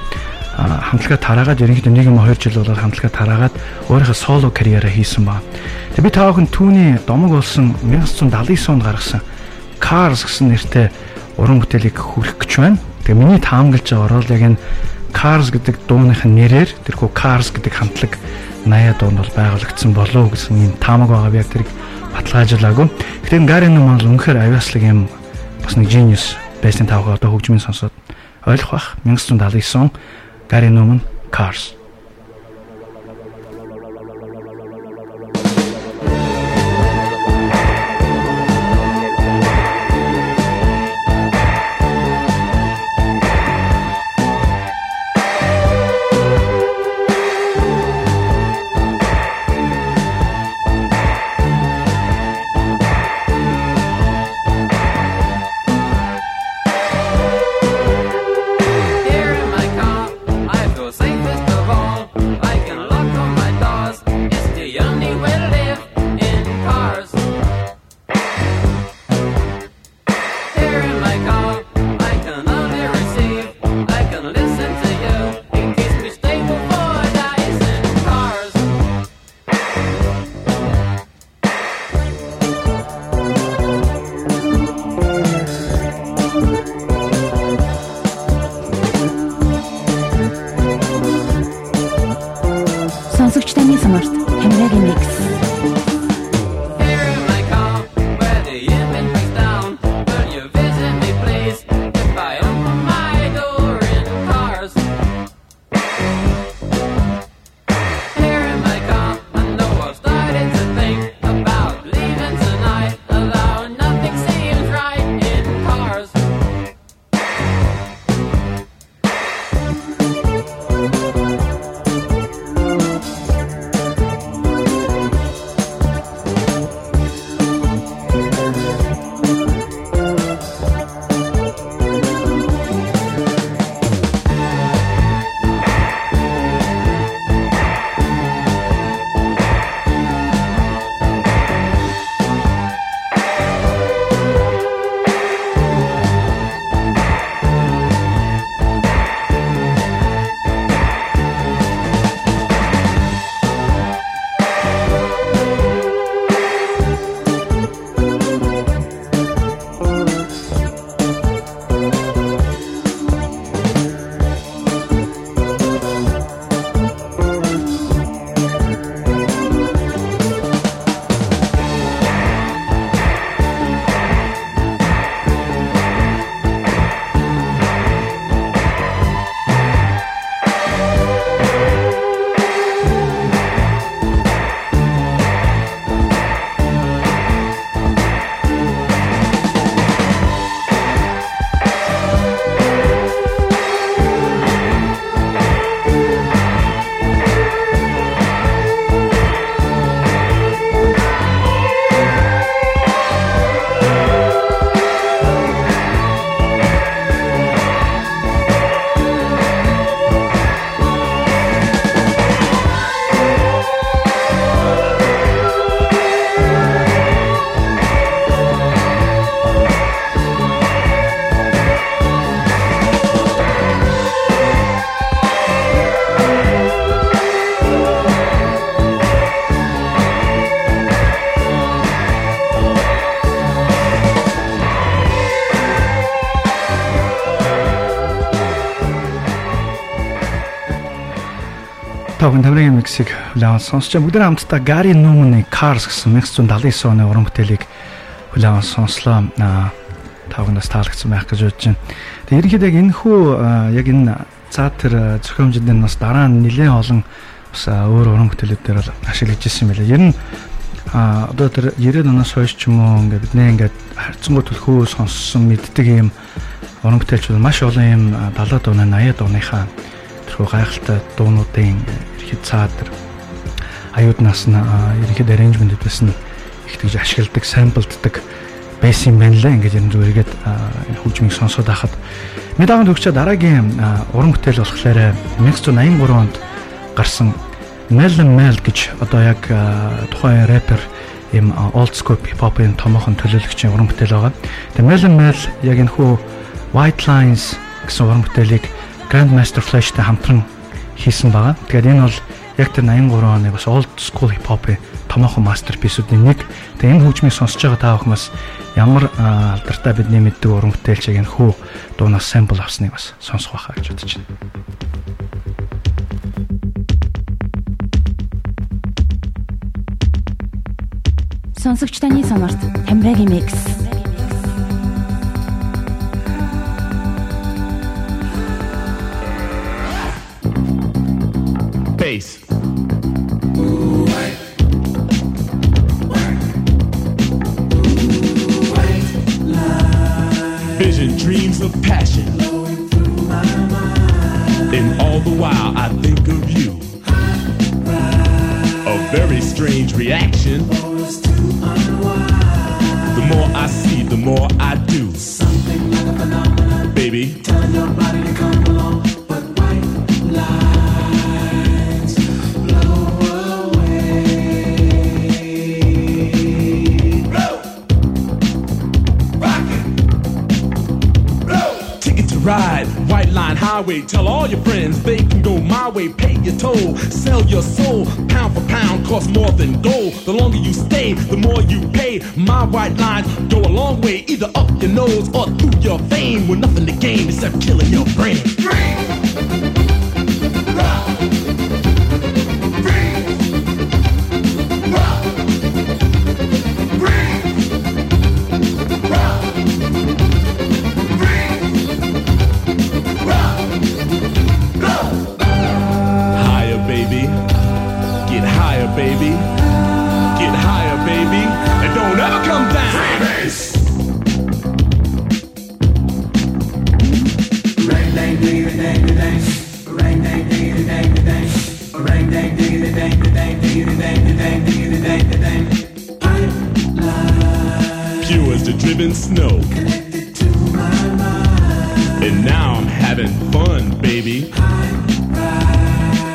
хамтлагаа тараагаад ерөнхийдөө нэг юм 2 жил болоод хамтлагаа тараагаад өөрийнхөө соло карьераа хийсэн баг. Тэгээд би таахан түүний домог болсон 1979 онд гаргасан Cars гэсэн нэртэй уран бүтээлийг хүргэх гэж байна. Тэгээ миний таамаглаж байгаа орол яг энэ Cars гэдэг дууных нэрээр тэрхүү Cars гэдэг хамтлаг 80-аад онд бол байгуулагдсан болов уу гэсэн юм таамаг байгаа. Би яг тэрийг баталгаажлаагүй. Гэтэ Гарин ном бол үнэхээр авиаслаг юм бас нэг genius байсан тавга одоо хөгжмийн сонсоод ойлгох бах 1979 Гарин ном Cars Тавхан тамирын миксийг хүлээн сонсч бүгд хамтдаа Gary Newman-ы Cars гэсэн 1979 оны уран бүтээлийг хүлээн сонслоо. Тавханаас таалагдсан байх гэж бодож байна. Тэгээ ерөнхийдөө яг энэ хүү яг энэ цаатар зохиомжинд нас дараа нь нэлээд олон бас өөр уран бүтээлүүд дээр бол ашиглаж ирсэн юм байна. Ер нь а одоо тэр 90-ад оноос хойш ч юм уу ингээд бид нэ ингээд харьцангуй төлхөө сонссон мэддэг юм уран бүтээлчүүд маш олон юм 70-ад оны 80-ад оныхаа тэрхүү гайхалтай дуунуудын ихэд цаад тэр аюуднаас нь ерөнхийд arrangement-ээс нь их тэгж ашигладаг, самплддаг байсан юм байна лээ. Ингээд ер нь зүгээргээд хөгжмийг сонсоод байхад медагийн төгчөө дараагийн уран бүтээл болохоор 1983 онд гарсан Melon Mel гэж одоо яг тухайн рэпер им old school hip hop-ын томоохон төлөөлөгчийн уран бүтээл байгаа. Тэгээ Melon Mel яг энэ хүү White Lines гэсэн уран бүтээлийг Grandmaster Flash-тай хамтран хийсэн байгаа. Тэгэхээр энэ бол яг тэр 83 оны бас old school hip hop-ийн томоохон masterpiece-үүдийн нэг. Тэгээ энэ хөгжмийг сонсож байгаа та бүхэн бас ямар алдартай бидний мэддэг уран бүтээлч яг энэ хүү дуунаас sample авсныг бас сонсох байхаа гэж бодож байна. Сонсогч таны сонорт Тамирагийн микс strange reaction. The more I see, the more I do. Something like a phenomenon. Baby. Telling your body to come along. But white lines blow away. Blow. Rock it. Blow. Ticket to ride, white line highway. Tell all your friends they can go my way. Pay your toll, sell your soul. Pound for pound, cost more than gold. The longer you stay, the more you pay. My white lines go a long way, either up your nose or through your vein. With nothing to gain except killing your brain. Higher,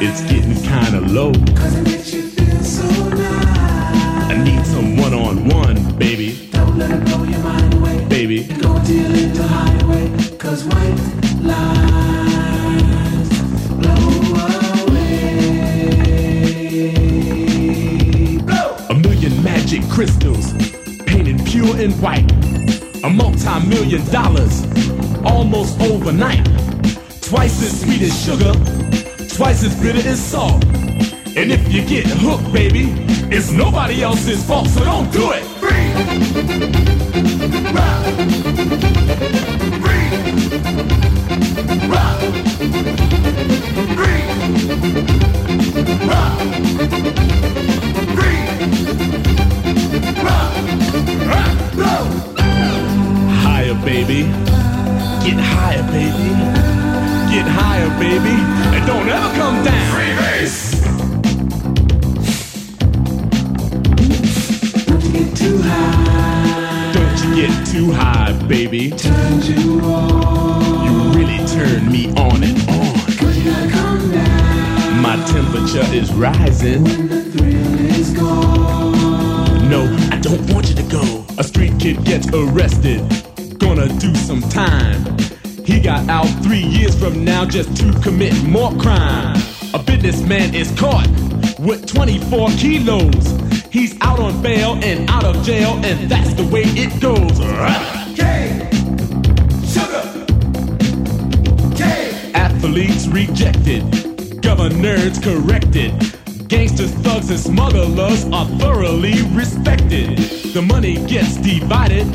It's getting kinda low. Cause it makes you feel so nice. I need some one on one, baby. Don't let it blow your mind away. Baby. Go deal into highway. Cause white lines blow away. Blow! A million magic crystals painted pure and white. A multi million dollars almost overnight. Twice as sweet as sugar, twice as bitter as salt. And if you get hooked, baby, it's nobody else's fault, so don't do it. Higher, baby. Get higher, baby. Get higher, baby. And don't ever come down. Freebase. Too high. Don't you get too high, baby. Turn you on. You really turn me on and on. Cause you gotta come down. My temperature is rising. When the thrill is gone. No, I don't want you to go. A street kid gets arrested. Gonna do some time. He got out three years from now just to commit more crime. A businessman is caught with 24 kilos. He's out on bail and out of jail, and that's the way it goes. K, sugar, K. Athletes rejected, governors corrected. Gangsters, thugs, and smugglers are thoroughly respected. The money gets divided,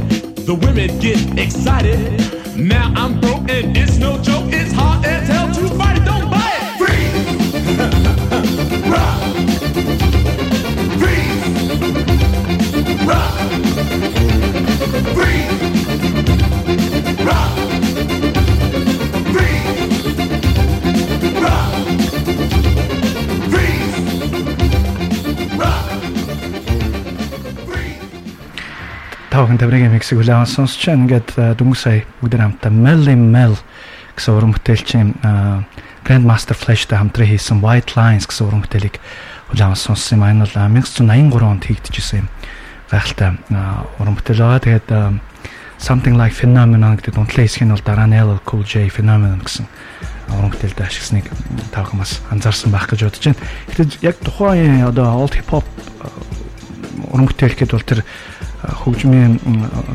the women get excited. Now I'm it's no joke, it's hard as hell to don't buy it! Free! Rock! Free! Rock! Free! Та бүхэн таврын миксийг хүлээн сонсч байна. Ингээд дөнгөж сая бүгд хамтдаа Melly Mel гэсэн уран бүтээлчийн э, Grandmaster Flash-тай хамтран хийсэн White Lines гэсэн уран бүтээлийг хүлээн сонссон юм. Энэ бол э, 1983 онд хийгдчихсэн юм. Гайхалтай уран бүтээл байгаа. Тэгээд Something Like Phenomenon гэдэг дунтлын хэсэг нь бол дараа нь LL Cool J Phenomenon гэсэн уран бүтээлд ашигласныг та бүхэн бас анзаарсан байх гэж бодож байна. Гэтэл яг тухайн одоо old hip hop уран бүтээл гэхэд бол тэр хөгжмийн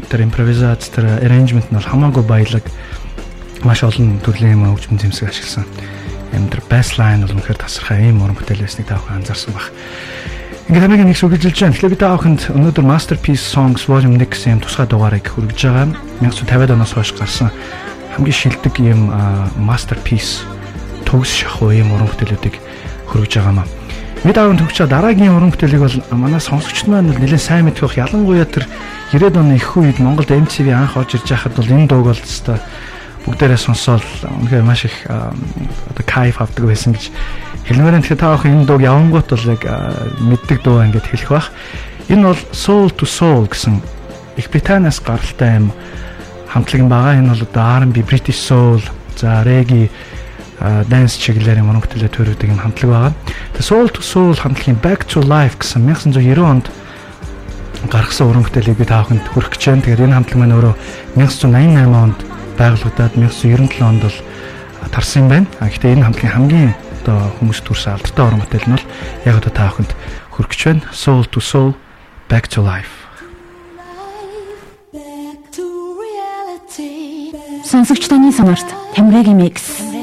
тэр импровизац тэр arrangement нь бол хамаагүй баялаг маш олон төрлийн юм хөгжмөн зэмсэг ашигласан. Юм тэр bassline бол үнэхээр тасархай ийм уран бүтээл байсныг та бүхэн анзаарсан баг. Ингээд хамгийн нэг сүгэлжилж байна. Тэгэхээр би та бүхэнд өнөөдөр Masterpiece Songs Volume 1 гэсэн юм тусгай дугаарыг хүргэж байгаа. 1950-ад оноос хойш гарсан хамгийн шилдэг юм Masterpiece төгс шахуу ийм уран бүтээлүүдийг хүргэж байгаа маа. Бид аав төгчөө дараагийн уран бүтээлийг бол манай сонсогчд маань нэлээд сайн мэдэх бах. Ялангуяа тэр 90-ад оны их үед Монголд MTV анх орж ирж байхад бол энэ дууг бол өстой бүгдээрээ сонсоод үнэхээр маш их одоо кайф авдаг байсан гэж хэлмээрэн тэгэхээр та бүхэн энэ дууг явангуут бол яг мэддэг дуу ингээд хэлэх бах. Энэ бол Soul to Soul гэсэн Их Британиас гаралтай юм хамтлаг байгаа. Энэ бол одоо R&B British Soul, за reggae dance чиглэлээр юм оногтлээ төрөдөг юм хамтлаг байгаа. Тэгээ Soul to Soul хамтлагийн Back to Life гэсэн 1990 онд гаргасан уран бүтээлийг би та бүхэнд хүргэх гэж байна. Тэгэхээр энэ хамтлаг маань өөрөө 1988 онд байгуулагдаад 1997 онд бол тарсан юм байна. А гэхдээ энэ хамтлагийн хамгийн одоо хүмүүс төрсэн алдартай уран бүтээл нь бол яг одоо та бүхэнд хүргэх гэж байна. Soul to Soul Back to Life. Сонсогч таны сонорт Тамирагийн микс.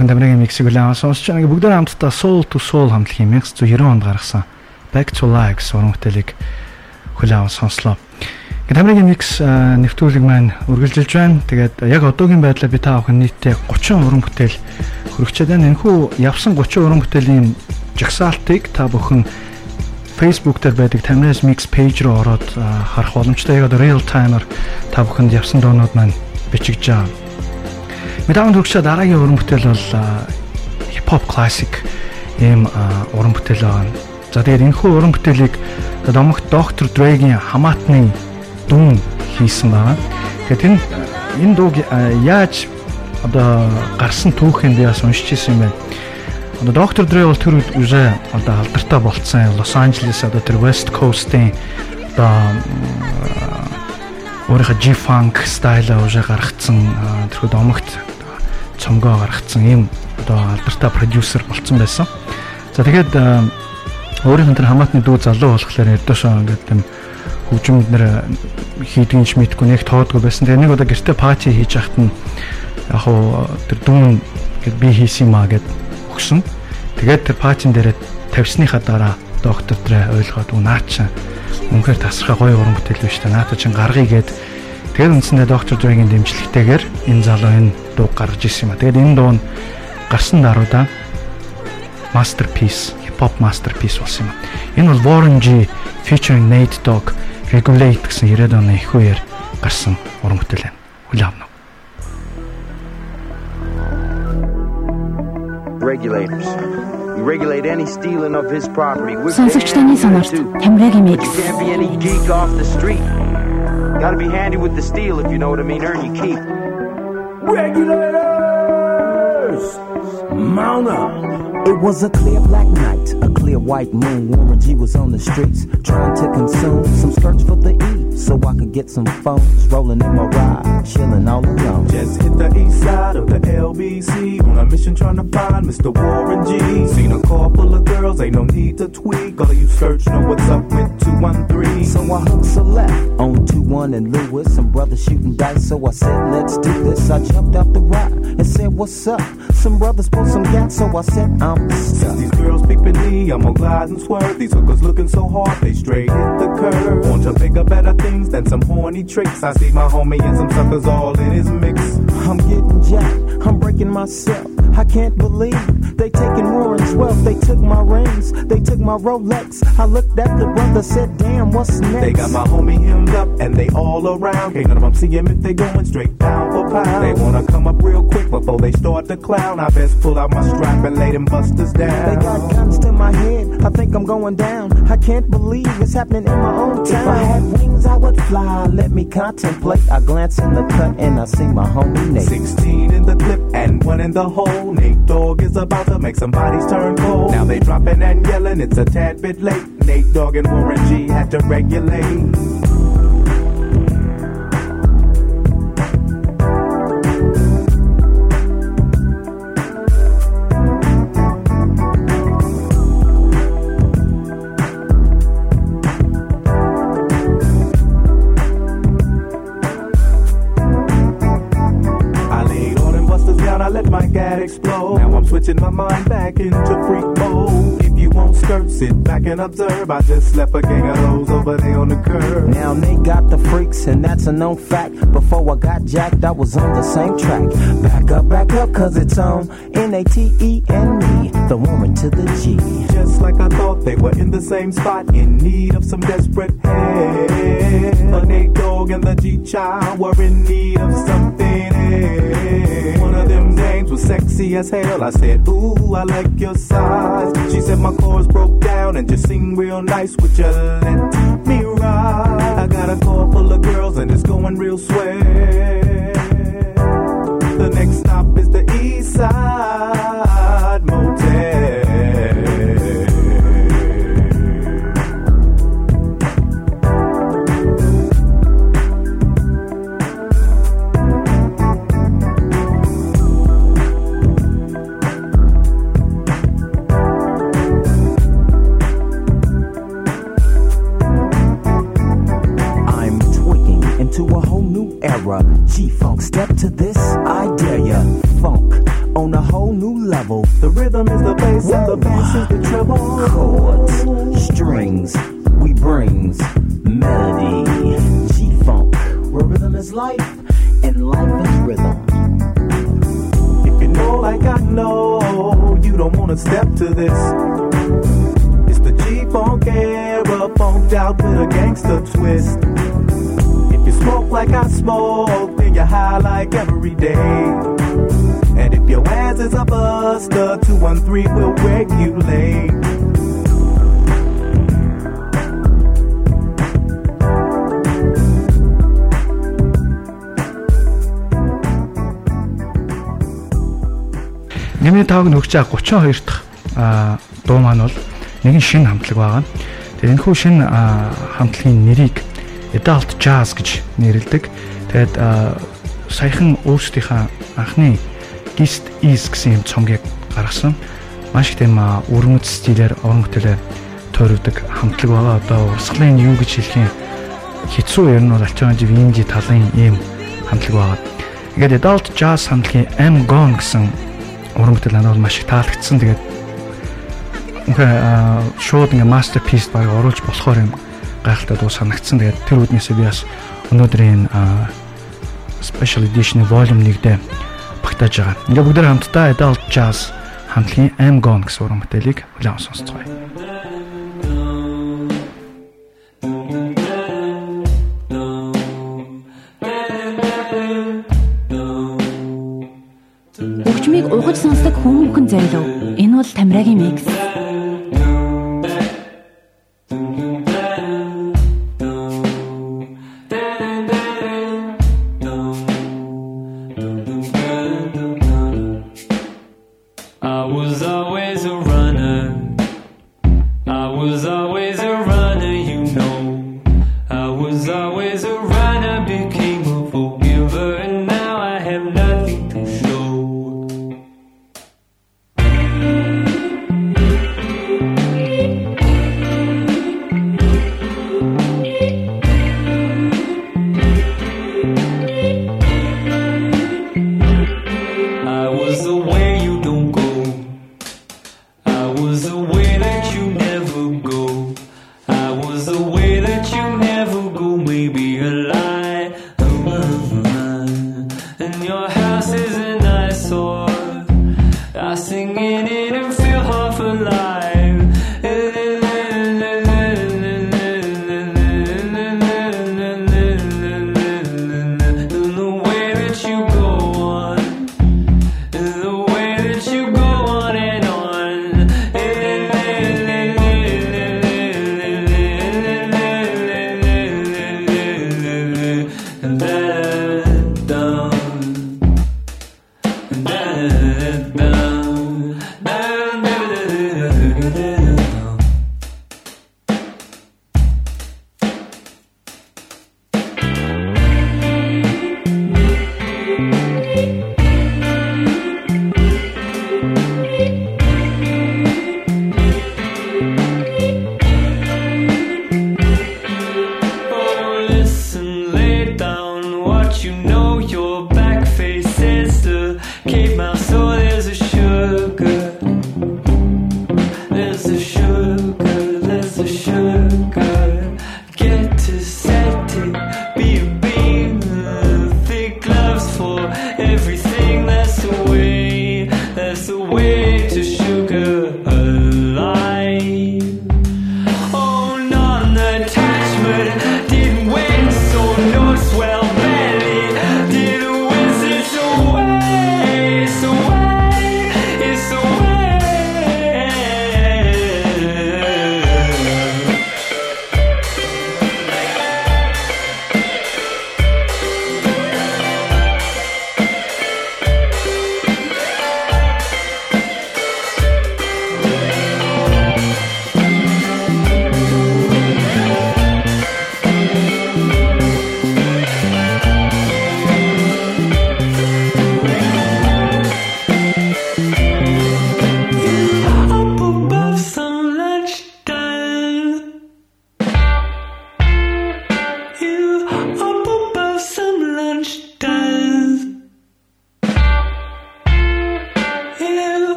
Бүхэн тамирын миксийг үлээн сонсч байгаа. Бүгд хамтдаа Soul to Soul хамтлагийн 1990 онд гаргасан Back to Life гэсэн уран бүтээлийг хүлээн сонслоо. Тамирын микс нэвтрүүлэг маань үргэлжилж байна. Тэгээд яг одоогийн байдлаар би та бүхэн нийтдээ 30 уран бүтээл хөрөгчөөд байна. Энэхүү явсан 30 уран бүтээлийн жагсаалтыг та бүхэн Facebook дээр байдаг Tamres Mix page руу ороод харах боломжтой. Яг одоо real timer та бүхэнд явсан доонууд маань бичигдэж байгаа. Медаун төгсөө дараагийн уран бүтээл бол хип хоп классик ийм уран бүтээл байгаа. За тэгээд энэхүү уран бүтээлийг домогт доктор Дрэгийн хамаатны дүн хийсэн байгаа. Тэгээд энэ энэ дууг яаж одоо гарсан түүхийг би бас уншиж ирсэн юм байна. Одоо доктор Дре бол тэр уже одоо алдартай болцсон. Лос Анжелес одоо тэр West Coast-ийн одоо өөрийнхөө G-funk стайлаа уже гаргацсан тэрхүү домогт цомгоо гаргацсан ийм одоо алдартай продюсер болцсон байсан. За тэгээд өөрийнх нь тэр хамаатны дүү залуу болохоор эрдөөшөө ингээд тийм хөгжимд нэр хийдгийм ч мэдгүй нэг тоодгүй байсан. Тэгээ нэг удаа гэртээ пати хийж яхад нь яг хуу тэр дүүн гэд би хийсэн юм а гэд өгсөн. Тэгээд тэр патин дээрээ тавьсныхаа дараа доктор тэр ойлгоод уу наа чи үнэхээр тасархай гоё уран бүтээл биш та наата чин гаргая гэд тэгээд үндсэндээ доктор Дрэгийн дэмжлэгтэйгээр энэ залуу энэ дуу гаргаж ирсэн юм а. Тэгээд энэ дуу нь гарсан даруйда masterpiece hop masterpiece болсон юм. Энэ бол Warren G featuring Nate Dogg Regulate гэсэн 90-ад оны их үеэр гарсан уран бүтээл байна. Хүлээн авна. Regulators. We regulate any stealing of his property. We're Сонсогч таны сонорт Тамирагийн mix. Can't be any geek off the street. Gotta be handy with the steel if you know what I mean. Earn your keep. Regulators! Mount up! It was a clear black night, a clear white moon. Warren G was on the streets trying to consume some skirts for the E so I could get some phones rolling in my ride, chilling all alone. Just hit the east side of the LBC on a mission trying to find Mr. Warren G. Seen a car full of girls, ain't no need to tweak. All of you search know what's up with 213. So I hooked a left on 21 and Lewis. Some brothers shooting dice, so I said, let's do this. I jumped out the ride and said, what's up? Some brothers pulled some gas, so I said, I'm stuck. These girls peeping me, I'm gonna glide and swerve. These hookers looking so hard, they straight hit the curve. Want to bigger, better things than some horny tricks. I see my homie and some suckers all in his mix. I'm getting jacked, I'm breaking myself. I can't believe they taking Warren's wealth. They took my rings, they took my Rolex. I looked at the brother, said, damn, what's next? They got my homie hemmed up and they all around. Can't none of them see him if they going straight pound for pound. They wanna come up real quick before they start to clown. I best pull out my strap and lay them busters down. They got guns to my head, I think I'm going down. I can't believe it's happening in my own town. If I had wings, I would fly. Let me contemplate. I glance in the cut and I see my homie Nate. 16 in the clip and one in the hole. Nate Dogg is about to make some bodies turn cold. Now they dropping and yelling, it's a tad bit late. Nate Dogg and Warren G had to regulate. Gat explode. Now I'm switching my mind back into freak mode. You won't skirt, sit back and observe. I just left a gang of those over there on the curb. Now they got the freaks, and that's a known fact. Before I got jacked, I was on the same track. Back up, back up, cause it's on N A T E and me, the woman to the G. Just like I thought, they were in the same spot, in need of some desperate help. The Nate Dogg and the G Child were in need of something else. One of them dames was sexy as hell. I said, Ooh, I like your size. She said my chords broke down and just sing real nice. Would you let me ride? I got a car full of girls and it's going real swell. Into a whole new era. G Funk, step to this, I dare ya. Funk, on a whole new level. The rhythm is the bass and the bass is the treble. Chords, strings, we brings melody, G-funk, where rhythm is life and life is rhythm. If you know like I know, you don't wanna step to this. It's the G-funk era, funked out with a gangster twist. You smoke like I smoke, then you're high like every day. And if your ass is a buster, 213 will regulate. Нэмийн тавг нөгч 32 дахь дуу маань бол нэгэн шинэ хамтлаг байгаа. Тэгээд энэ хүү шинэ а, хамтлагийн нэрийг Adult Jazz гэж нэрлэдэг. Тэгээд саяхан өөрсдийнхөө анхны East East гэсэн юм цомгийг гаргасан. Маш их тийм өрмөц стилээр уран бүтээлээ тойрогдөг хамтлаг байгаа. Одоо урсгалын юу гэж хэлэх юм хэцүү ер нь бол альтернатив инди талын ийм хамтлаг байгаа. Ингээд Adult Jazz хамтлагийн I'm Gone гэсэн уран бүтээл надад маш их таалагдсан. Тэгээд үнхээр шууд ингээ masterpiece баг оруулж болохоор юм гайхалтай дуу санагдсан. Тэгээд тэр үднээсээ би бас өнөөдрийн special edition volume 1-дээ багтааж байгаа. Ингээ бүгд хамтдаа Adult Jazz хамтлагийн I'm Gone гэсэн уран бүтээлийг хүлээн сонсцгоё. Өгчмийг угаж сонсдог хүмүүхэн зайлуу. Энэ бол Тамирагийн микс. Was always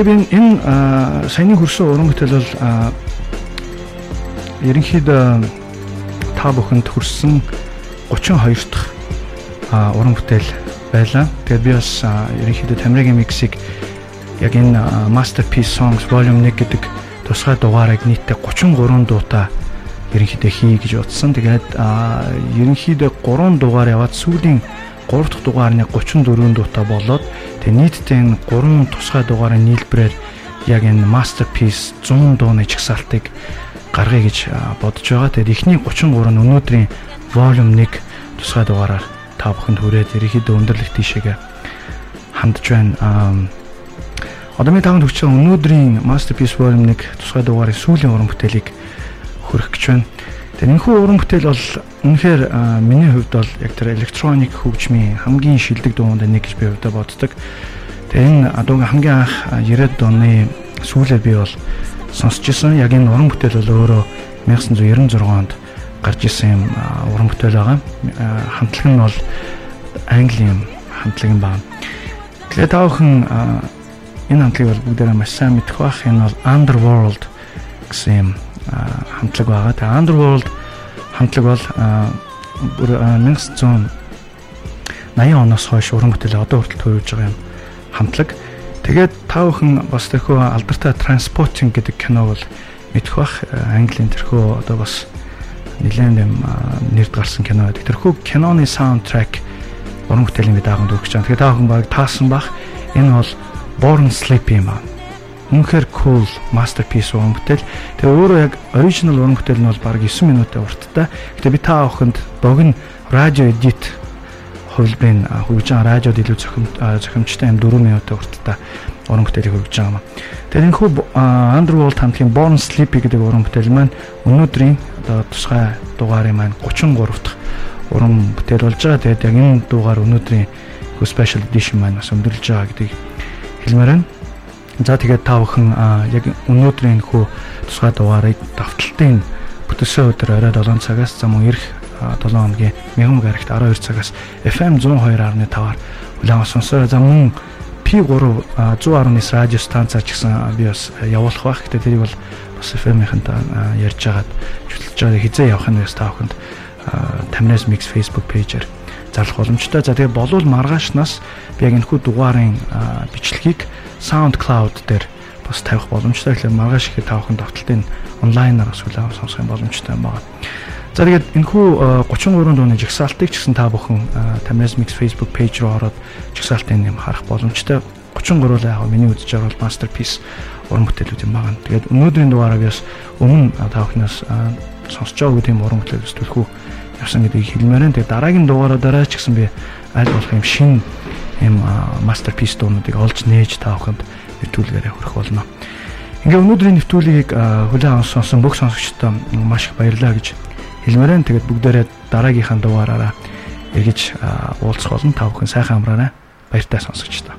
Ингээд би энэ саяны хөрсөн уран бүтээл бол ерөнхийдөө та бүхэнд хүрсэн 32 дахь уран бүтээл байлаа. Тэгээд би бас ерөнхийдөө Тамирагийн миксийг яг энэ Masterpiece Songs Volume 1 гэдэг тусгай дугаарыг нийтдээ 33 дуутай ерөнхийдөө хий гэж утсан. Тэгээд ерөнхийдөө 3 дугаар яваад сүүлийн 3 дахь дугаарны 34 дуутай болоод тэгээд нийтдээ энэ 3 тусгай дугаарын нийлбэрээр яг энэ Masterpiece 100 дууны чагсаалтыг гаргая гэж бодож байгаа. Тэгээд эхний 33 нь өнөөдрийн Volume 1 тусгай дугаараар та бүхэнд хүрээд ерөнхийдөө өндөрлөх тийшээгээ хандж байна. Одоо ми таванд хүч өнөөдрийн Masterpiece Volume 1 тусгай дугаарын сүүлийн уран бүтээлийг хүрэх гэж байна. Тэгээ энэхүү уран бүтээл бол үнэхээр миний хувьд бол яг тэр электроник хөгжмийн хамгийн шилдэг дуунд нэг гэж би хувьдаа боддог. Тэгээ энэ дууг хамгийн анх 90-ад оны сүүлээр би бол сонсч ирсэн. Яг энэ уран бүтээл бол өөрөө 1996 онд гарч исэн юм уран бүтээл байгаа. Хамтлаг нь бол Английн хамтлаг юм байна. Тэгээ та бүхэн энэ хамтлагийг бол бүгдээрээ маш сайн мэдэх бах. Энэ бол Underworld гэсэн юм хамтлаг байгаа. Тэгээ Underworld хамтлаг бол бүр 1980 оноос хойш уран бүтээлээ одоо хүртэл төрүүлж байгаа юм хамтлаг. Тэгээд та бүхэн бас тэрхүү алдартай Transporting гэдэг кино бол мэдэх бах. Английн тэрхүү одоо бас нэлээд юм нэрд гарсан кино байдаг. Тэрхүү киноны саундтрек уран бүтээлийн би дааганд өгч байгаа. Тэгэхээр та бүхэн баг таасан бах. Энэ бол Born Sleepy аа үнэхээр cool masterpiece уран бүтээл. Тэгээ өөрөө яг original уран бүтээл нь бол бараг 9 минутын урттай. Гэтэ би та авахынд богино радио edit хувилбарын хөгжин радиод илүү зохим зохимжтой юм 4 минутын урттай уран бүтээлийг хөгжиж байгаа юм. Тэгээ энэ хүү Underworld хамтгийн Born Sleepy гэдэг уран бүтээл маань өнөөдрийн одоо тусгай дугаарын маань 33 дахь уран бүтээл болж байгаа. Тэгээд яг энэ дугаар өнөөдрийн special edition маань бас өндөрлж байгаа гэдгийг хэлмээр байна. За тэгээд та бүхэн яг өнөөдрийн хөө тусгай дугаарыг давталтын бүтээсэн өдөр орой 7 цагаас за мөн ирэх 7 хоногийн мягмаг аригт 12 цагаас FM 102.5-аар улаан сонсоо. За мөн P3 110.9 радио станцаар ч гэсэн би бас явуулах байх. Гэтэ тэрийг бол бас FM-ийнхэн ярьж байгаад хөтлөж байгаа хизээ явах нь бас та бүхэнд Тамнас Mix Facebook пэйжээр зарлах боломжтой. За тэгээ болвол маргаашнаас би яг энэхүү дугаарын бичлэгийг SoundCloud дээр бас тавих боломжтой. Тэгэхээр маргааш ихэд та бүхэн тогтолтын онлайнаар бас хүлээн сонсох юм боломжтой юм байна. За тэгээд энэхүү 33 дууны жигсаалтыг ч гэсэн та бүхэн Tamaz Mix Facebook page руу ороод жигсаалтын юм харах боломжтой. 33 л яг миний үзэж байгаа бол masterpiece уран бүтээлүүд юм байна. Тэгээд өнөөдрийн дугаараа би бас өмнө та бүхнээс сонсож байгаа тийм уран бүтээлээс түлхүү явсан гэдгийг хэлмээр байна. Тэгээд дараагийн дугаараа дараа ч гэсэн би аль болох юм шин ийм masterpiece дуунуудыг олж нээж та бүхэнд нэвтрүүлгээрээ хүргэх болно. Ингээ өнөөдрийн нэвтрүүлгийг хүлээн авсан сонсон бүх сонсогчдод маш их баярлалаа гэж хэлмээр байна. Тэгээд бүгдээрээ дараагийнхаа дугаараараа эргэж уулзах болно. Та бүхэн сайхан амраарай. Баяртай сонсогчдоо.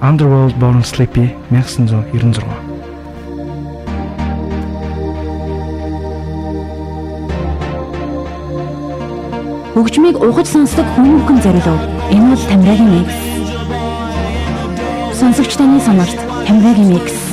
Underworld Born Sleepy 1996 хөгжмийг ухаж сонсдог хүмүүхэн зориулв. Энэ бол Тамирагийн микс. Сонсогч таны сонорт Тамирагийн микс.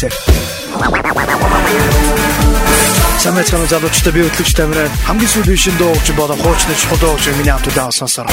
гэсэн. Самбай цаана залуучтай би хөтлөгч тамираа хамгийн сүүлийн шин дуугч болон хуучны чухал дуугч миний хамт удаан сонсороо.